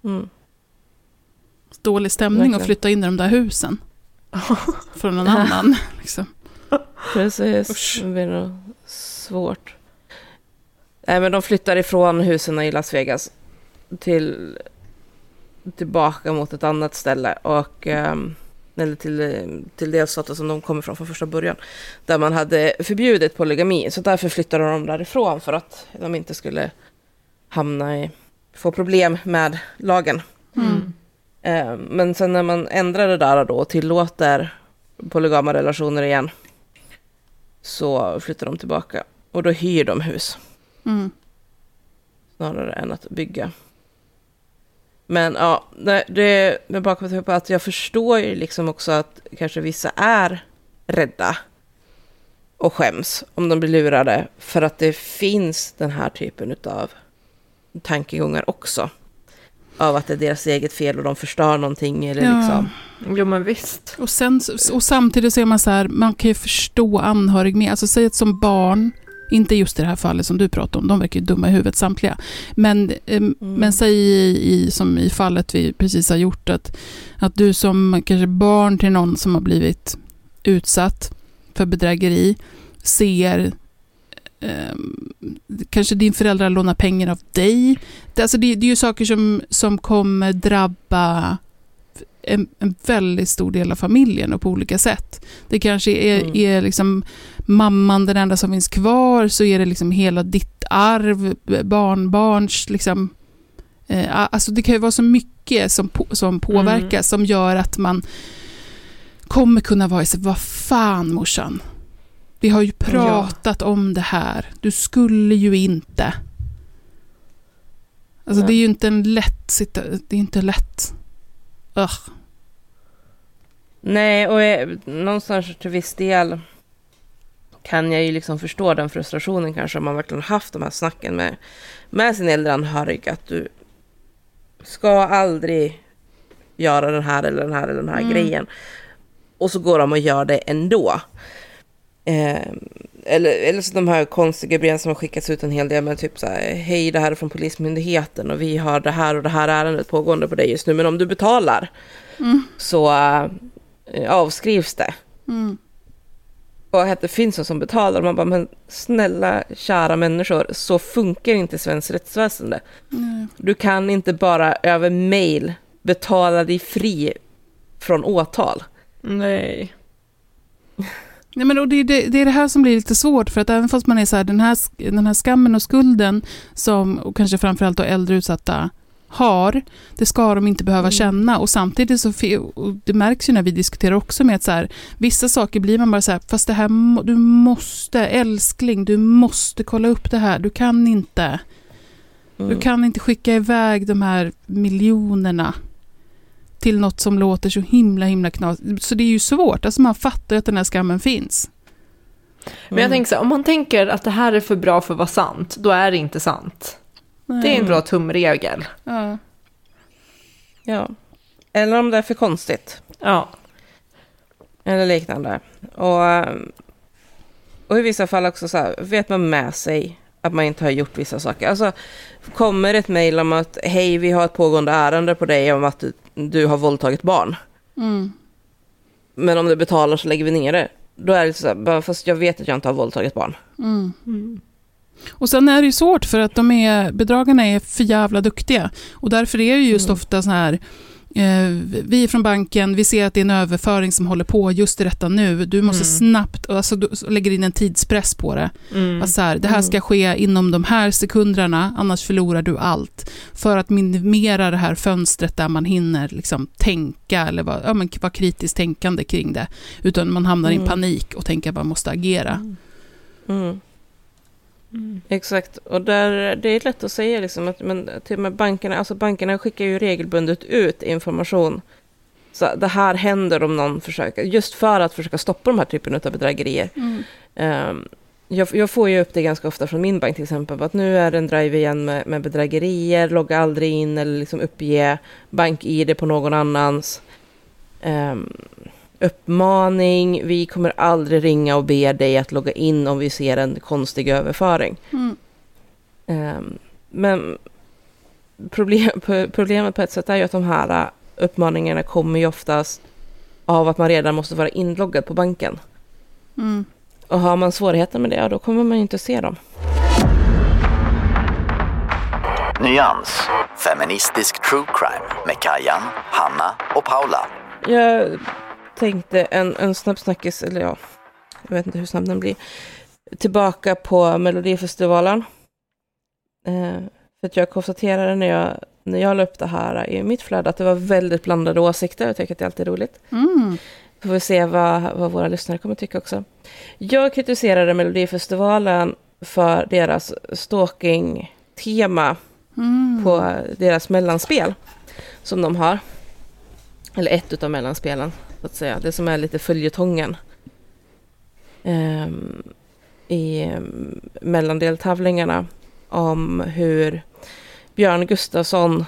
Mm. Dålig stämning Verkligen. att flytta in i de där husen. Från någon annan. Liksom. Precis, Usch. det blir nog svårt. Nej, men de flyttar ifrån husen i Las Vegas till tillbaka mot ett annat ställe och ehm, eller till, till delstaten som de kommer från från första början. Där man hade förbjudit polygami. Så därför flyttade de därifrån för att de inte skulle hamna i, få problem med lagen. Mm. Eh, Men sen när man ändrar det där då och tillåter polygama relationer igen så flyttar de tillbaka och då hyr de hus Mm. snarare än att bygga. Men ja, det, med bakåt på att jag förstår ju liksom också att kanske vissa är rädda och skäms om de blir lurade för att det finns den här typen av tankegångar också. Av att det är deras eget fel och de förstör någonting eller Ja. liksom. Jo, men visst. Och, sen, och samtidigt så är man så här, man kan ju förstå anhörig med. Alltså säg att som barn, inte just i det här fallet som du pratar om, de verkar ju dumma i huvudet samtliga. Men, eh, men säg i, i, som i fallet vi precis har gjort, att, att du som kanske barn till någon som har blivit utsatt för bedrägeri ser eh, kanske din föräldrar lånar pengar av dig. Det, alltså det, det är ju saker som, som kommer drabba en, en väldigt stor del av familjen och på olika sätt. Det kanske är, Mm. är liksom mamman den enda som finns kvar, så är det liksom hela ditt arv, barnbarns liksom. Eh, alltså det kan ju vara så mycket som, på, som påverkas som gör att man kommer kunna vara i sig, vad fan morsan, vi har ju pratat om det här, du skulle ju inte. Alltså Nej. det är ju inte en lätt, det är inte lätt. Ugh. Nej, och eh, någonstans till viss del kan jag ju liksom förstå den frustrationen kanske om man verkligen haft de här snacken med, med sin äldre anhörig att du ska aldrig göra den här eller den här eller den här Mm. grejen. Och så går de och gör det ändå. Eh, eller, eller så de här konstiga breven som har skickats ut en hel del med typ så här, hej det här är från Polismyndigheten och vi har det här och det här ärendet pågående på dig just nu, men om du betalar Mm. så eh, avskrivs det. Mm. Och att det finns någon som betalar. Man bara, men snälla kära människor, så funkar inte svenskt rättsväsende. Nej. Du kan inte bara över mail betala dig fri från åtal. Nej. Nej, men och det, är det, det är det här som blir lite svårt, för att även fast man är så här, den här, den här skammen och skulden som, och kanske framförallt då äldre utsatta har, det ska de inte behöva Mm. känna. Och samtidigt så, och det märks ju när vi diskuterar också med att så här, vissa saker blir man bara så här, fast det här, du måste, älskling, du måste kolla upp det här, du kan inte. Mm. Du kan inte skicka iväg de här miljonerna till något som låter så himla himla knas. Så det är ju svårt. Alltså man fattar ju att den här skammen finns. Men jag tänker så här, om man tänker att det här är för bra för att vara sant, då är det inte sant. Det är en bra tumregel. Ja. Ja. Eller om det är för konstigt. Ja. Eller liknande. Och, eh, och i vissa fall också så här, vet man med sig att man inte har gjort vissa saker. Alltså, kommer ett mejl om att hej, vi har ett pågående ärende på dig om att du, du har våldtagit barn. Mm. Men om du betalar så lägger vi ner det. Då är det så här, bara, fast jag vet att jag inte har våldtagit barn. Mm. Och sen är det ju svårt för att de är, bedragarna är för jävla duktiga. Och därför är det just Mm. ofta så här, eh, vi är från banken, vi ser att det är en överföring som håller på just i detta nu. Du måste Mm. snabbt, alltså du lägger in en tidspress på det. Mm. Alltså så här, det här ska ske inom de här sekunderna, annars förlorar du allt. För att minimera det här fönstret där man hinner liksom tänka eller vara, ja, men vara kritiskt tänkande kring det. Utan man hamnar i Mm. panik och tänker att man måste agera. Mm. Exakt, och där, det är lätt att säga liksom att men till och med bankerna, alltså bankerna skickar ju regelbundet ut information. Så det här händer om någon försöker, just för att försöka stoppa de här typen av bedrägerier. Ehm, jag, jag får ju upp det ganska ofta från min bank till exempel, att nu är det en drive igen med, med bedrägerier, logga aldrig in eller liksom uppge bank-id på någon annans. Ehm, uppmaning, vi kommer aldrig ringa och be dig att logga in om vi ser en konstig överföring. Mm. Ehm, men problem, problemet på ett sätt är ju att de här äh, uppmaningarna kommer ju oftast av att man redan måste vara inloggad på banken. Mm. Och har man svårigheter med det, då kommer man ju inte se dem. Nyans. Feministisk true crime med Kajan, Hanna och Paula. Jag tänkte en, en snabb snackis, eller ja, jag vet inte hur snabb den blir. Tillbaka på Melodifestivalen. Eh, för att jag konstaterade när jag, när jag la upp det här i mitt flöde att det var väldigt blandade åsikter. Jag tycker att det alltid är roligt. Mm. Får vi se vad, vad våra lyssnare kommer tycka också. Jag kritiserade Melodifestivalen för deras stalking-tema Mm. på deras mellanspel som de har. Eller ett utav mellanspelen, så att säga. Det som är lite följetongen. Um, I um, mellandeltävlingarna om hur Björn Gustafsson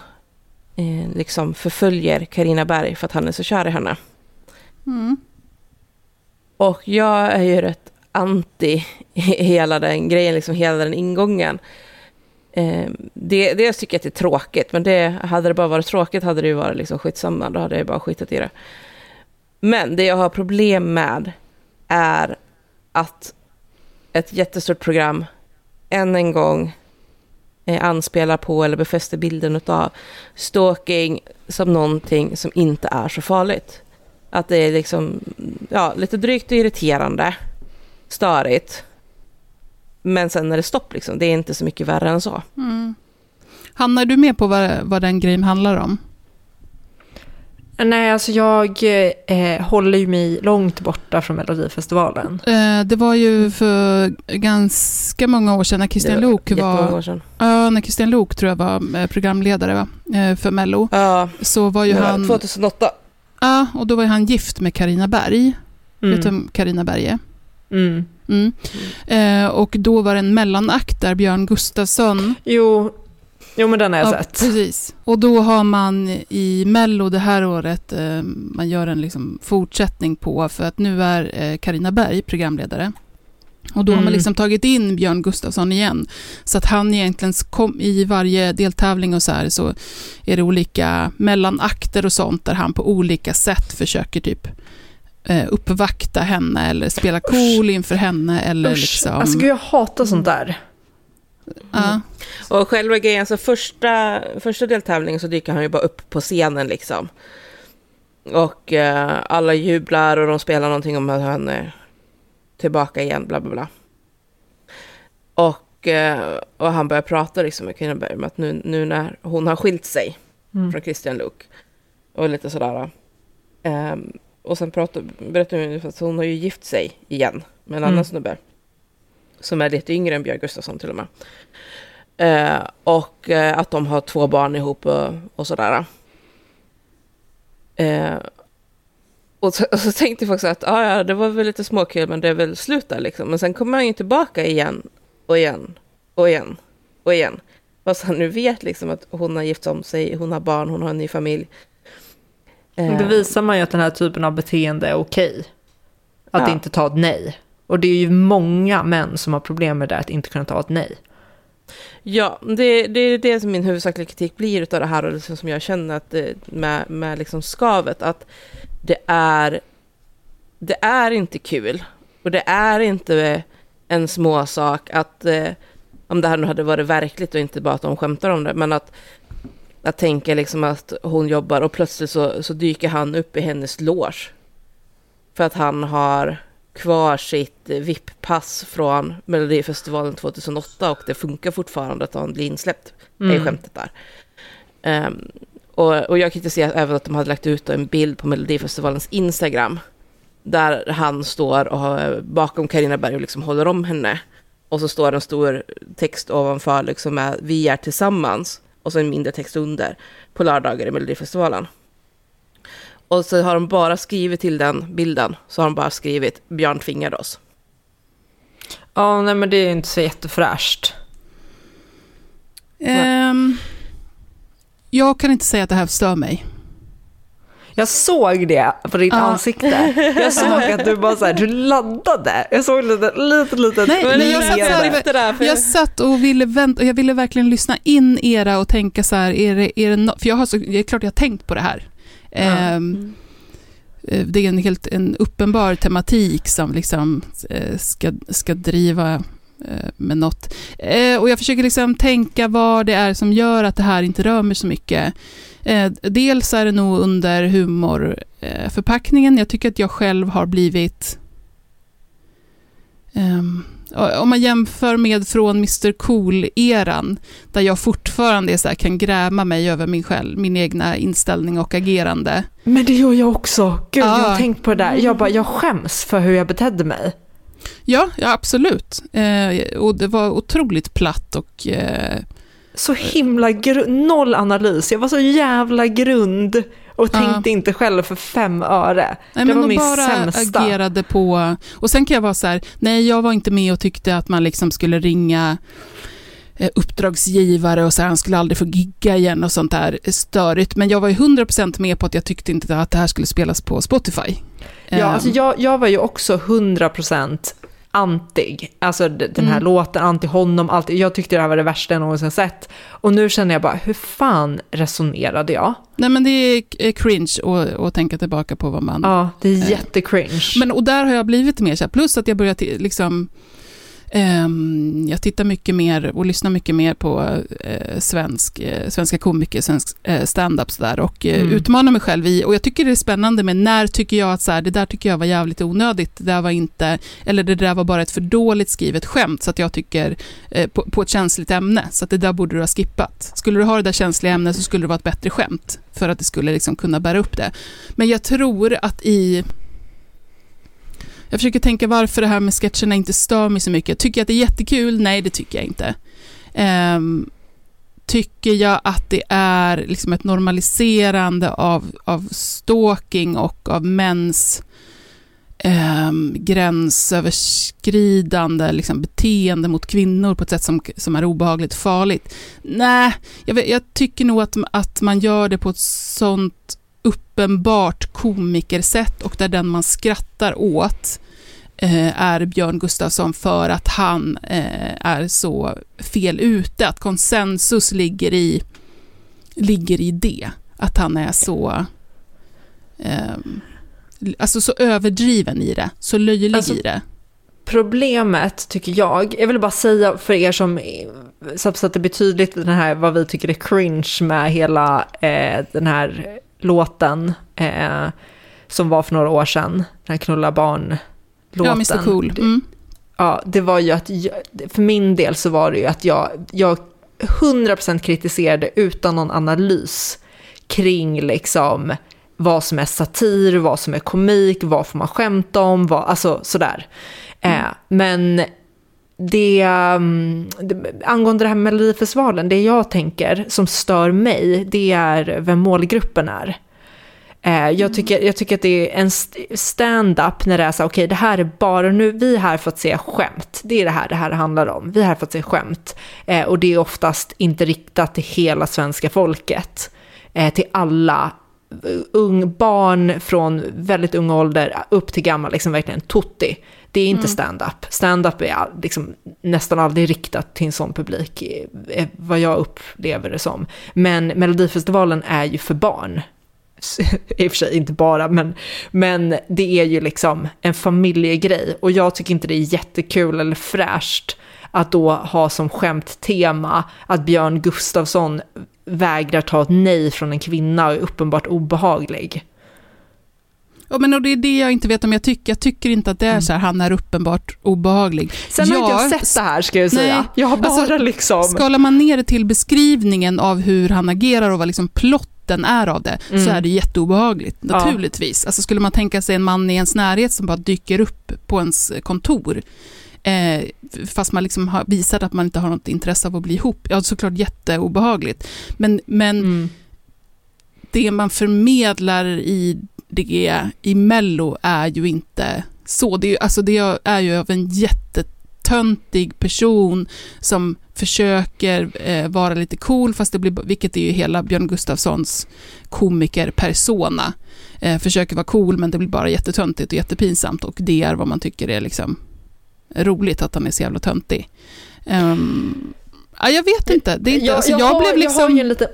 eh, liksom förföljer Karina Berg för att han är så kär i henne. Mm. Och jag är ju rätt anti hela den grejen, liksom hela den ingången. Eh, det, det tycker jag att det är tråkigt, men det, hade det bara varit tråkigt hade det ju varit liksom skitsamma, då hade jag bara skitit i det. Men det jag har problem med är att ett jättestort program än en gång eh, anspelar på eller befäster bilden av stalking som någonting som inte är så farligt. Att det är liksom, ja, lite drygt och irriterande, störigt. Men sen är det stopp liksom, det är inte så mycket värre än så. Mm. Hanna, är du med på vad, vad den grejen handlar om? Nej, alltså jag eh, håller ju mig långt borta från Melodifestivalen. Eh, det var ju för ganska många år sedan när Christian Lok var, ja, när Christian Lok tror jag var eh, programledare va? Eh, för Mello. Ja, Så var ju var han, 2008. ja, och då var ju han gift med Karina Berg. Mm. Vet du vem Karina Berg är? Mm. Mm. Eh, och då var det en mellanakt där Björn Gustafsson Jo, jo, men den har jag Ja, sett. precis. Och då har man i Mello det här året, eh, man gör en liksom fortsättning på, för att nu är eh, Karina Berg programledare. Och då har man Mm. liksom tagit in Björn Gustafsson igen. Så att han egentligen kom, i varje deltävling och så här så är det olika mellanakter och sånt där han på olika sätt försöker typ eh, uppvakta henne eller spela cool inför henne eller Usch, liksom... alltså gud, jag hatar sånt där. Ja. Och själva grejen, alltså första, första deltävlingen så dyker han ju bara upp på scenen liksom. Och eh, alla jublar och de spelar någonting om att han är tillbaka igen, bla bla bla. Och, eh, och han börjar prata liksom med Karina Berg om att nu, nu när hon har skilt sig Mm. från Christian Luuk och lite sådär. Ehm, och sen pratar, berättar hon att hon har ju gift sig igen med en Mm. annan snubbe. Som är lite yngre än Björn Gustafsson till och med. Eh, och eh, att de har två barn ihop och, och sådär. Eh, och, så, och så tänkte jag faktiskt att ah, ja, det var väl lite småkul men det är väl slut där liksom. Men sen kommer han ju tillbaka igen och igen och igen och igen. Fast han nu vet liksom att hon har gift om sig, hon har barn, hon har en ny familj. Eh, Då visar man ju att den här typen av beteende är okej. Att Ja. inte ta ett nej. Och det är ju många män som har problem med det, att inte kunna ta ett nej. Ja, det, det är det som min huvudsakliga kritik blir utav det här och liksom som jag känner att det, med, med liksom skavet, att det är, det är inte kul och det är inte en småsak att, eh, om det här nu hade varit verkligt och inte bara att de skämtar om det, men att, att tänka liksom att hon jobbar och plötsligt så, så dyker han upp i hennes loge. För att han har kvar sitt VIP-pass från Melodifestivalen 2008 och det funkar fortfarande att han blir insläppt. Mm. är skämtet där. Um, och, och jag kritiserar även att de hade lagt ut en bild på Melodifestivalens Instagram. Där han står och bakom Karina Berg och liksom håller om henne. Och så står en stor text ovanför liksom med Vi är tillsammans. Och så en mindre text under. På lördagar i Melodifestivalen. Och så har de bara skrivit till den bilden. Så har de bara skrivit Björn tvingade oss. Ja, nej men det är inte så jättefräscht. Um, jag kan inte säga att det här stör mig. Jag såg det på ditt ah. ansikte. Jag såg att du bara så här, du laddade. Jag såg lite, lite, lite. Nej, men jag, satt här, jag satt och ville vänta, och jag ville verkligen lyssna in era och tänka så här, är det, är det no för jag har så, det är klart jag har tänkt på det här. Mm. Eh, det är en helt en uppenbar tematik som liksom eh, ska, ska driva eh, med något. Och jag försöker liksom tänka vad det är som gör att det här inte rör mig så mycket. Dels är det nog under humorförpackningen. Jag tycker att jag själv har blivit... Um, om man jämför med från Mr Cool-eran, där jag fortfarande så här, kan gräma mig över min, själv, min egna inställning och agerande. Men det gör jag också. Gud, ja. jag har tänkt på det där. Jag, bara, jag skäms för hur jag betedde mig. Ja, ja absolut. Eh, och det var otroligt platt och eh, så himla noll analys. Jag var så jävla grund och tänkte ja. inte själv för fem öre. Nej, det var min bara sämsta. agerade på... Och sen kan jag vara så här, nej jag var inte med och tyckte att man liksom skulle ringa eh, uppdragsgivare och så här, han skulle aldrig få gigga igen och sånt där störigt. Men jag var ju 100% med på att jag tyckte inte att det här skulle spelas på Spotify. Ja, um. alltså jag, jag var ju också 100% antig. Alltså den här mm. låten, anti honom, allt. Jag tyckte det här var det värsta jag någonsin sett. Och nu känner jag bara, hur fan resonerade jag? Nej men det är cringe att tänka tillbaka på vad man... Ja, det är eh, jättecringe. Men och där har jag blivit mer så här, plus att jag börjat liksom jag tittar mycket mer och lyssnar mycket mer på uh, svensk, uh, svenska komiker, svensk uh, stand-up sådär och mm. utmanar mig själv i, och jag tycker det är spännande med när tycker jag att så här, det där tycker jag var jävligt onödigt, det där var inte, eller det där var bara ett för dåligt skrivet skämt, så att jag tycker, på, på, ett känsligt ämne, så att det där borde du ha skippat. Skulle du ha det där känsliga ämnet så skulle det vara ett bättre skämt, för att det skulle liksom kunna bära upp det. Men jag tror att i jag försöker tänka varför det här med sketcherna inte stör mig så mycket. Tycker jag att det är jättekul? Nej, det tycker jag inte. Um, tycker jag att det är liksom ett normaliserande av, av stalking och av mäns um, gränsöverskridande liksom, beteende mot kvinnor på ett sätt som, som är obehagligt farligt. Nej, jag, jag tycker nog att, att man gör det på ett sånt uppenbart komikersätt och där den man skrattar åt eh, är Björn Gustafsson för att han eh, är så fel ute. Att konsensus ligger i, ligger i det. Att han är så... Eh, alltså så överdriven i det, så löjlig alltså, i det. Problemet tycker jag, jag vill bara säga för er som, så att det blir tydligt den här, vad vi tycker är cringe med hela eh, den här låten eh, som var för några år sedan, den här knulla barn låten. Ja, Mr Cool. Mm. Ja, det var ju att, jag, för min del så var det ju att jag, jag 100% kritiserade utan någon analys kring liksom vad som är satir, vad som är komik, vad får man skämta om, vad, alltså sådär. Mm. Eh, men det, um, det, angående det här med Melodifestivalen, det jag tänker som stör mig, det är vem målgruppen är. Eh, jag, tycker, jag tycker att det är en stand-up när det är så okej okay, det här är bara nu, vi är här för att se skämt. Det är det här det här handlar om. Vi är här för att se skämt. Eh, och det är oftast inte riktat till hela svenska folket. Eh, till alla ung, barn från väldigt ung ålder upp till gammal, liksom verkligen tutti. Det är inte mm. stand-up. Stand-up är liksom nästan aldrig riktat till en sån publik, vad jag upplever det som. Men Melodifestivalen är ju för barn. i och för sig inte bara, men, men det är ju liksom en familjegrej och jag tycker inte det är jättekul eller fräscht att då ha som skämttema att Björn Gustafsson vägrar ta ett nej från en kvinna och är uppenbart obehaglig. Ja, men och det är det jag inte vet om jag tycker. Jag tycker inte att det är så här, han är uppenbart obehaglig. Sen har inte jag sett det här ska jag säga. Nej, jag har bara alltså, liksom... Skalar man ner det till beskrivningen av hur han agerar och vad liksom plotten är av det, Mm. så är det jätteobehagligt. Ja. Naturligtvis. Alltså skulle man tänka sig en man i ens närhet som bara dyker upp på ens kontor, eh, fast man liksom har visat att man inte har något intresse av att bli ihop, ja såklart jätteobehagligt. Men, men Mm. det man förmedlar i det i Mello är ju inte så. Det är, ju, alltså det är ju av en jättetöntig person som försöker eh, vara lite cool, fast det blir, vilket är ju hela Björn Gustafssons komikerpersona. Eh, försöker vara cool, men det blir bara jättetöntigt och jättepinsamt och det är vad man tycker är liksom roligt, att han är så jävla töntig. Um, ja, jag vet inte. Det är inte alltså, jag, har, blev jag liksom... har ju en lite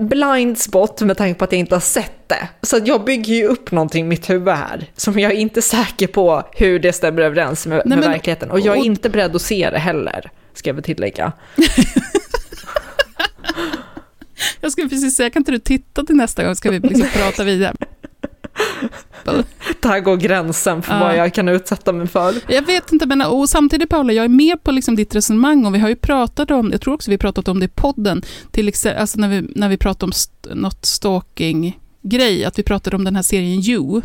blind spot med tanke på att jag inte har sett det. Så att jag bygger ju upp någonting i mitt huvud här som jag är inte säker på hur det stämmer överens med, Nej, med men- verkligheten. Och jag är och- inte beredd att se det heller, ska jag väl tillägga. Jag skulle precis säga, kan inte du titta till nästa gång, ska vi liksom prata vidare. Där går gränsen för Ja. vad jag kan utsätta mig för. Jag vet inte, men och samtidigt Paula, jag är med på liksom ditt resonemang och vi har ju pratat om, jag tror också vi har pratat om det i podden, till exempel, alltså när vi, när vi pratade om st- något stalking-grej, att vi pratade om den här serien You.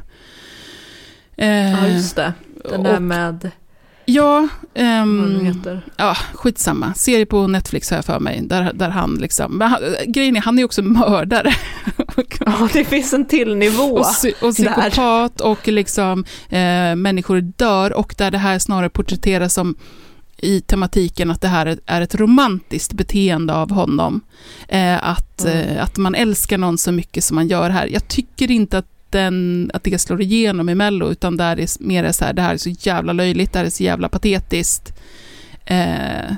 Eh, Ja, just det. Den där och- med, Ja, heter. ja, skitsamma. Serie på Netflix har jag för mig, där, där han liksom, men han, grejen är, han är också mördare. Ja, det finns en till nivå. och, och där. psykopat och liksom eh, människor dör och där det här snarare porträtteras som i tematiken att det här är- är ett romantiskt beteende av honom. Eh, att, Mm. eh, att man älskar någon så mycket som man gör här. Jag tycker inte att, den, att det slår igenom i Mello, utan där är mer så här, det här är så jävla löjligt, det här är så jävla patetiskt. Eh,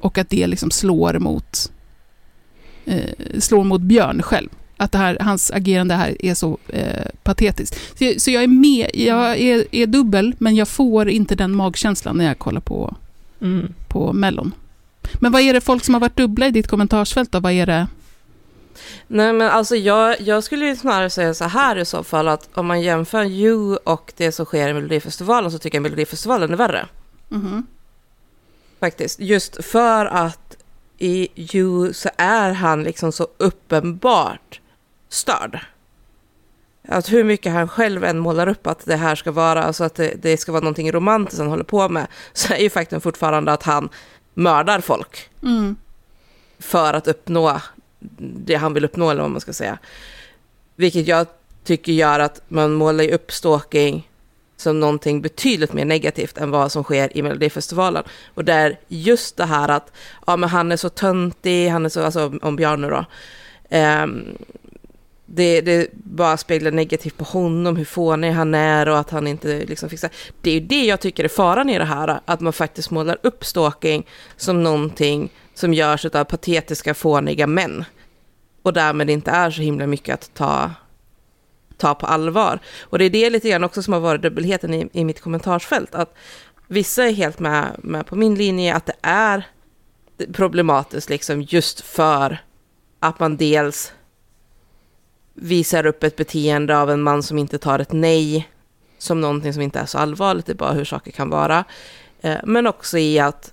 och att det liksom slår mot, eh, slår mot Björn själv. Att det här, hans agerande här är så eh, patetiskt. Så, jag- så jag är med, jag är, är dubbel, men jag får inte den magkänslan när jag kollar på, Mm. på Mellon. Men vad är det folk som har varit dubbla i ditt kommentarsfält då? Vad är det? Nej men alltså jag, jag skulle ju snarare säga så här i så fall att om man jämför You och det som sker i Melodifestivalen så tycker jag Melodifestivalen är värre. Mhm. Faktiskt. Just för att i You så är han liksom så uppenbart störd. Att hur mycket han själv än målar upp att det här ska vara, alltså att det, det ska vara någonting romantiskt han håller på med, så är ju faktum fortfarande att han mördar folk Mm. för att uppnå det han vill uppnå, eller vad man ska säga. Vilket jag tycker gör att man målar upp stalking som någonting betydligt mer negativt än vad som sker i Melodifestivalen. Och där just det här att ja, men han är så töntig, han är så, alltså om Björn nu då, um, det, det bara speglar negativt på honom, hur fånig han är och att han inte liksom fixar. Det är ju det jag tycker är faran i det här, att man faktiskt målar upp stalking som någonting som görs av patetiska, fåniga män. Och därmed inte är så himla mycket att ta, ta på allvar. Och det är det lite grann också som har varit dubbelheten i, i mitt kommentarsfält. Att vissa är helt med, med på min linje att det är problematiskt liksom just för att man dels visar upp ett beteende av en man som inte tar ett nej som någonting som inte är så allvarligt, det är bara hur saker kan vara. Eh, men också i att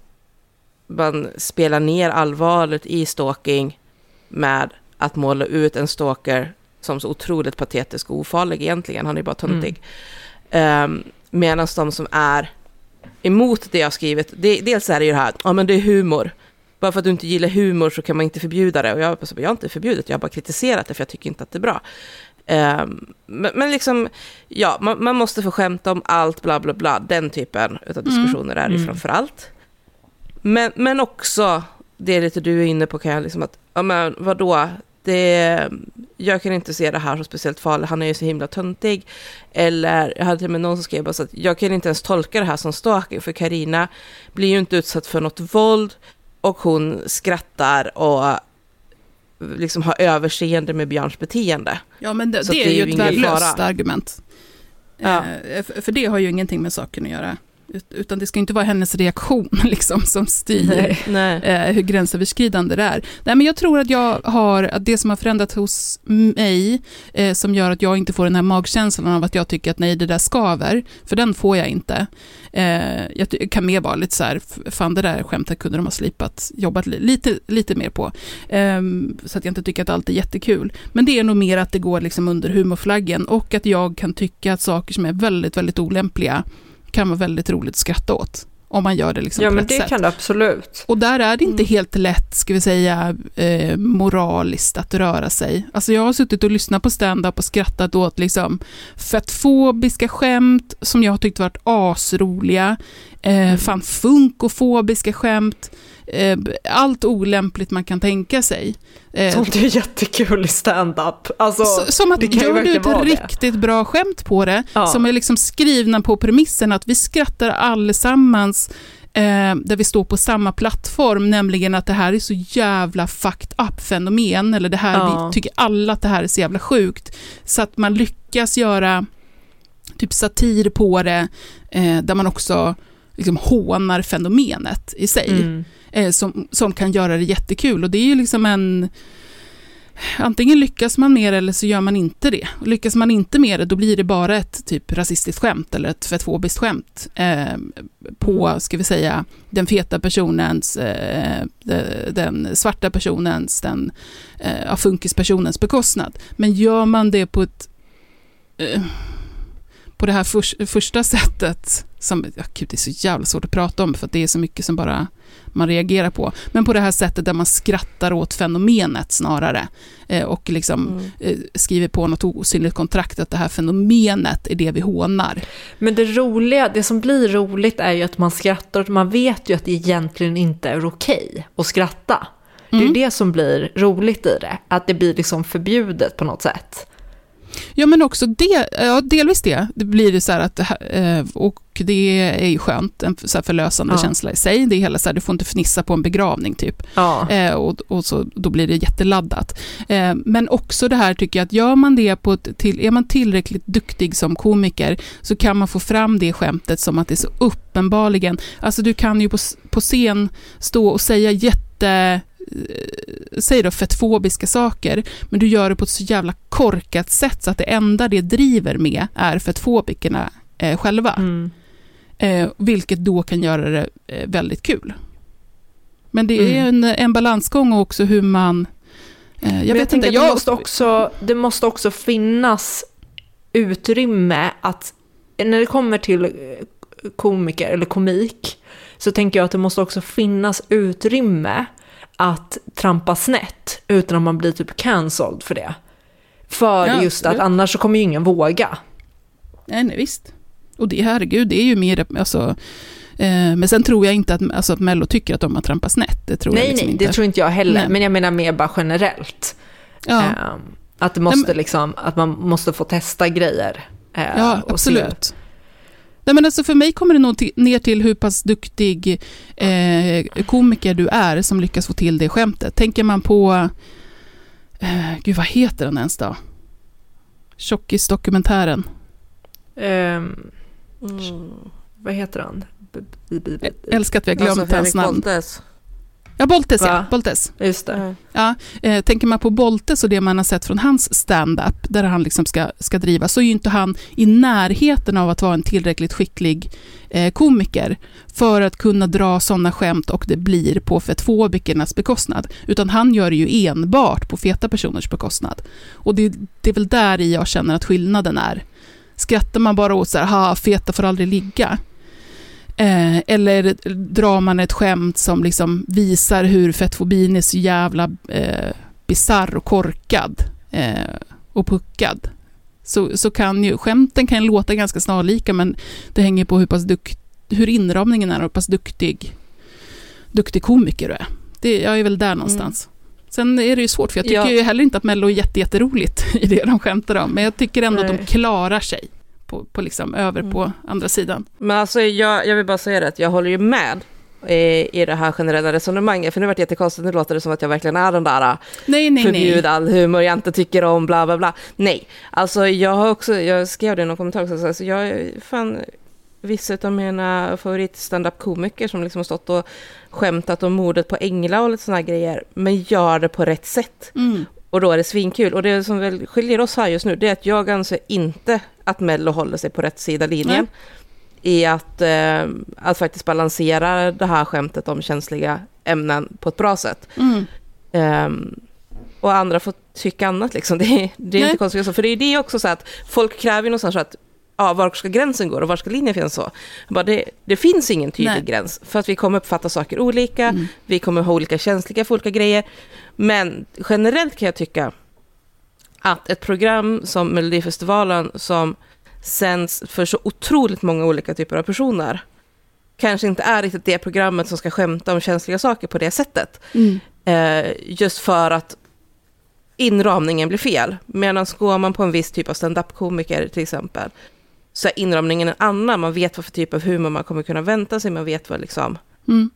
man spelar ner allvaret i stalking med att måla ut en stalker som så otroligt patetisk och ofarlig egentligen. Han är bara töntig. Um, Medan de som är emot det jag har skrivit, det, dels är det ju det här, ja men det är humor. Bara för att du inte gillar humor så kan man inte förbjuda det. Och jag, jag har inte förbjudit, jag har bara kritiserat det för jag tycker inte att det är bra. Ehm, men, men liksom, ja, man, man måste få skämta om allt, bla bla bla. Den typen av diskussioner är det Mm. framför allt. Men, men också, det lite du är inne på, kan jag liksom att, ja men vadå, det, jag kan inte se det här så speciellt farligt, han är ju så himla töntig. Eller, jag hade till och med någon som skrev bara så att jag kan inte ens tolka det här som stalking, för Karina blir ju inte utsatt för något våld och hon skrattar och liksom har överseende med Björns beteende. Ja, men det, Så det det är ju ett värdelöst argument. Ja. Eh, för, för det har ju ingenting med saken att göra. Utan det ska inte vara hennes reaktion liksom, som styr Nej. Nej. eh, hur gränsöverskridande det är. Nej, men jag tror att jag har, att det som har förändrats hos mig, eh, som gör att jag inte får den här magkänslan av att jag tycker att nej, det där skaver, för den får jag inte. Eh, jag kan mer vara lite så här, fan det där skämtet kunde de ha slipat, jobbat li- lite, lite mer på. Ehm, så att jag inte tycker att allt är jättekul. Men det är nog mer att det går liksom under humorflaggen och att jag kan tycka att saker som är väldigt, väldigt olämpliga kan vara väldigt roligt att skratta åt. Om man gör det liksom Ja, på men rätt det sätt. kan du absolut. Och där är det inte Mm. helt lätt, ska vi säga, eh, moraliskt att röra sig. Alltså jag har suttit och lyssnat på stand-up och skrattat åt liksom fettfobiska skämt som jag har tyckt varit asroliga, eh, fan funkofobiska skämt, eh, allt olämpligt man kan tänka sig. Eh, Sånt är jättekul i stand-up. Alltså, Som att gör du ett vara det. riktigt bra skämt på det, Ja. som är liksom skrivna på premissen att vi skrattar allesammans eh, där vi står på samma plattform, nämligen att det här är så jävla fucked up fenomen, eller det här, Ja. vi tycker alla att det här är så jävla sjukt, så att man lyckas göra typ satir på det, eh, där man också liksom hånar fenomenet i sig Mm. eh, som, som kan göra det jättekul. Och det är ju liksom en... Antingen lyckas man med det eller så gör man inte det. Och lyckas man inte med det, då blir det bara ett typ rasistiskt skämt eller ett fettfobiskt skämt eh, på, ska vi säga, den feta personens, eh, de- den svarta personens, den eh, funkispersonens bekostnad. Men gör man det på ett eh, på det här förs- första sättet, som, ja, gud, det är så jävla svårt att prata om för det är så mycket som bara man reagerar på, men på det här sättet där man skrattar åt fenomenet snarare eh, och liksom Mm. eh, skriver på något osynligt kontrakt att det här fenomenet är det vi hånar. Men det roliga, det som blir roligt är ju att man skrattar och man vet ju att det egentligen inte är okej att skratta. Det är Mm. det som blir roligt i det, att det blir liksom förbjudet på något sätt. Ja, men också det, ja, delvis det. Det blir det så här att, eh, och det är ju skönt, en så här förlösande Ja. känsla i sig. Det är hela så här, du får inte fnissa på en begravning typ. Ja. Eh, och, och så, då blir det jätteladdat. Eh, men också det här tycker jag att gör man det på ett till, är man tillräckligt duktig som komiker så kan man få fram det skämtet som att det är så uppenbarligen, alltså du kan ju på, på scen stå och säga jätte säg då fettfobiska saker, men du gör det på ett så jävla korkat sätt så att det enda det driver med är fettfobikerna eh, själva. Mm. Eh, vilket då kan göra det eh, väldigt kul. Men det är Mm. en, en balansgång också hur man... Eh, jag Men vet tänker inte, jag... det, måste också, det måste också finnas utrymme att, när det kommer till eh, komiker eller komik, så tänker jag att det måste också finnas utrymme att trampa snett utan att man blir typ cancelled för det. För Ja, just absolut. att annars så kommer ju ingen våga. Nej, nej, visst. Och det, herregud, det är ju mer... Alltså, eh, men sen tror jag inte att, alltså, att Mello tycker att de har trampat snett. Det tror jag Nej, liksom nej, inte. det tror inte jag heller. Nej. Men jag menar mer bara generellt. ja. Ehm, att, det måste men- liksom, att man måste få testa grejer. eh, Ja, och se. Nej, men alltså för mig kommer det nog till, ner till hur pass duktig eh, komiker du är som lyckas få till det skämtet. Tänker man på, eh, gud vad heter den ens då? Tjockis-dokumentären. Ehm, Mm. vad heter han? B- b- b- b- Älskar att vi har glömt Alltså hans namn. Boltes. Ja, Boltes ja. Boltes. Just det. Ja. Eh, tänker man på Boltes och det man har sett från hans stand-up, där han liksom ska, ska driva, så är ju inte han i närheten av att vara en tillräckligt skicklig eh, komiker för att kunna dra sådana skämt och det blir på fettfobikernas bekostnad. Utan han gör det ju enbart på feta personers bekostnad. Och det, det är väl där i jag känner att skillnaden är. Skrattar man bara åt så här, ha feta får aldrig ligga. Eh, eller drar man ett skämt som liksom visar hur fettfobin är så jävla eh, bizarr och korkad eh, och puckad. Så, så kan ju, skämten kan låta ganska snarlika men det hänger på hur pass dukt, hur inramningen är och hur pass duktig, duktig komiker du är. Det, jag är väl där någonstans. Sen är det ju svårt, för jag tycker Ja. ju heller inte att Mello är jätte, jätteroligt i det de skämtar om, men jag tycker ändå att Nej. de klarar sig på, på liksom över Mm. på andra sidan. Men alltså jag, jag vill bara säga det att jag håller ju med i, i det här generella resonemanget, för nu vart det jättekonstigt, nu låter det som att jag verkligen är den där Nej, nej, nej. förbjud all humor jag inte tycker om, bla bla bla. Nej, alltså jag har också, jag skrev det i någon kommentar också, så alltså jag fan vissa av mina favorit stand komiker som liksom har stått och skämtat om mordet på Engla och lite sådana grejer, men gör det på rätt sätt. Mm. Och då är det svinkul. Och det som väl skiljer oss här just nu, det är att jag anser inte att Mello håller sig på rätt sida linjen. Nej. I att, eh, att faktiskt balansera det här skämtet om känsliga ämnen på ett bra sätt. Mm. Um, och andra får tycka annat liksom. Det, är, det är inte konstigt. För det är det också så att folk kräver ju någonstans att ja, var ska gränsen gå och var ska linjen finnas så? Bara det, det finns ingen tydlig Nej. gräns för att vi kommer uppfatta saker olika, mm. vi kommer ha olika känsliga för olika grejer. Men generellt kan jag tycka att ett program som Melodifestivalen som sänds för så otroligt många olika typer av personer kanske inte är riktigt det programmet som ska skämta om känsliga saker på det sättet. Mm. Eh, just för att inramningen blir fel. Medan går man på en viss typ av stand-up-komiker till exempel, så är inramningen en annan. Man vet vad för typ av humor man kommer kunna vänta sig, man vet vad liksom... Mm.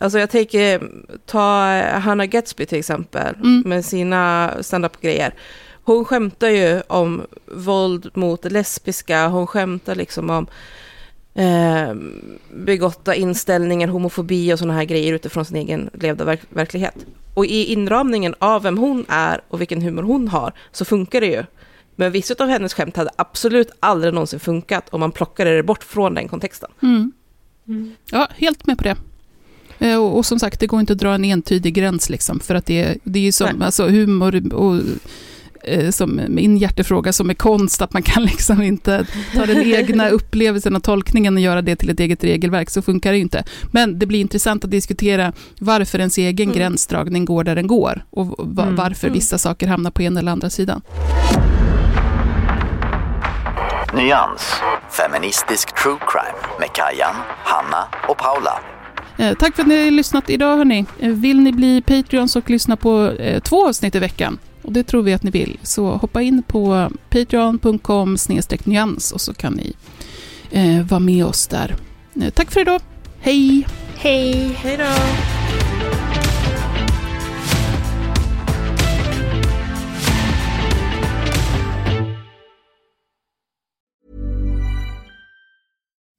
Alltså jag tänker, ta Hanna Gatsby till exempel, mm. med sina stand-up-grejer. Hon skämtar ju om våld mot lesbiska, hon skämtar liksom om eh, begotta inställningar, homofobi och sådana här grejer utifrån sin egen levda verk verklighet. Och i inramningen av vem hon är och vilken humor hon har så funkar det ju. Men vissa av hennes skämt hade absolut aldrig någonsin funkat om man plockade det bort från den kontexten. Mm. Mm. Ja, helt med på det. Eh, och, och, som sagt, det går inte att dra en entydig gräns, liksom, för att det, det är ju som alltså, humor och eh, som min hjärtefråga som är konst, att man kan liksom inte ta den egna upplevelsen och tolkningen och göra det till ett eget regelverk, så funkar det ju inte. Men det blir intressant att diskutera varför ens egen mm. gränsdragning går där den går och mm. varför mm. vissa saker hamnar på ena eller andra sidan. Nyans, feministisk true crime med Kajan, Hanna och Paula. Eh, tack för att ni har lyssnat idag hörni. Eh, vill ni bli Patreons och lyssna på eh, två avsnitt i veckan, och det tror vi att ni vill, så hoppa in på patreon.com nyans och så kan ni vara med oss där. Tack för idag. Hej! Hej! Hej då!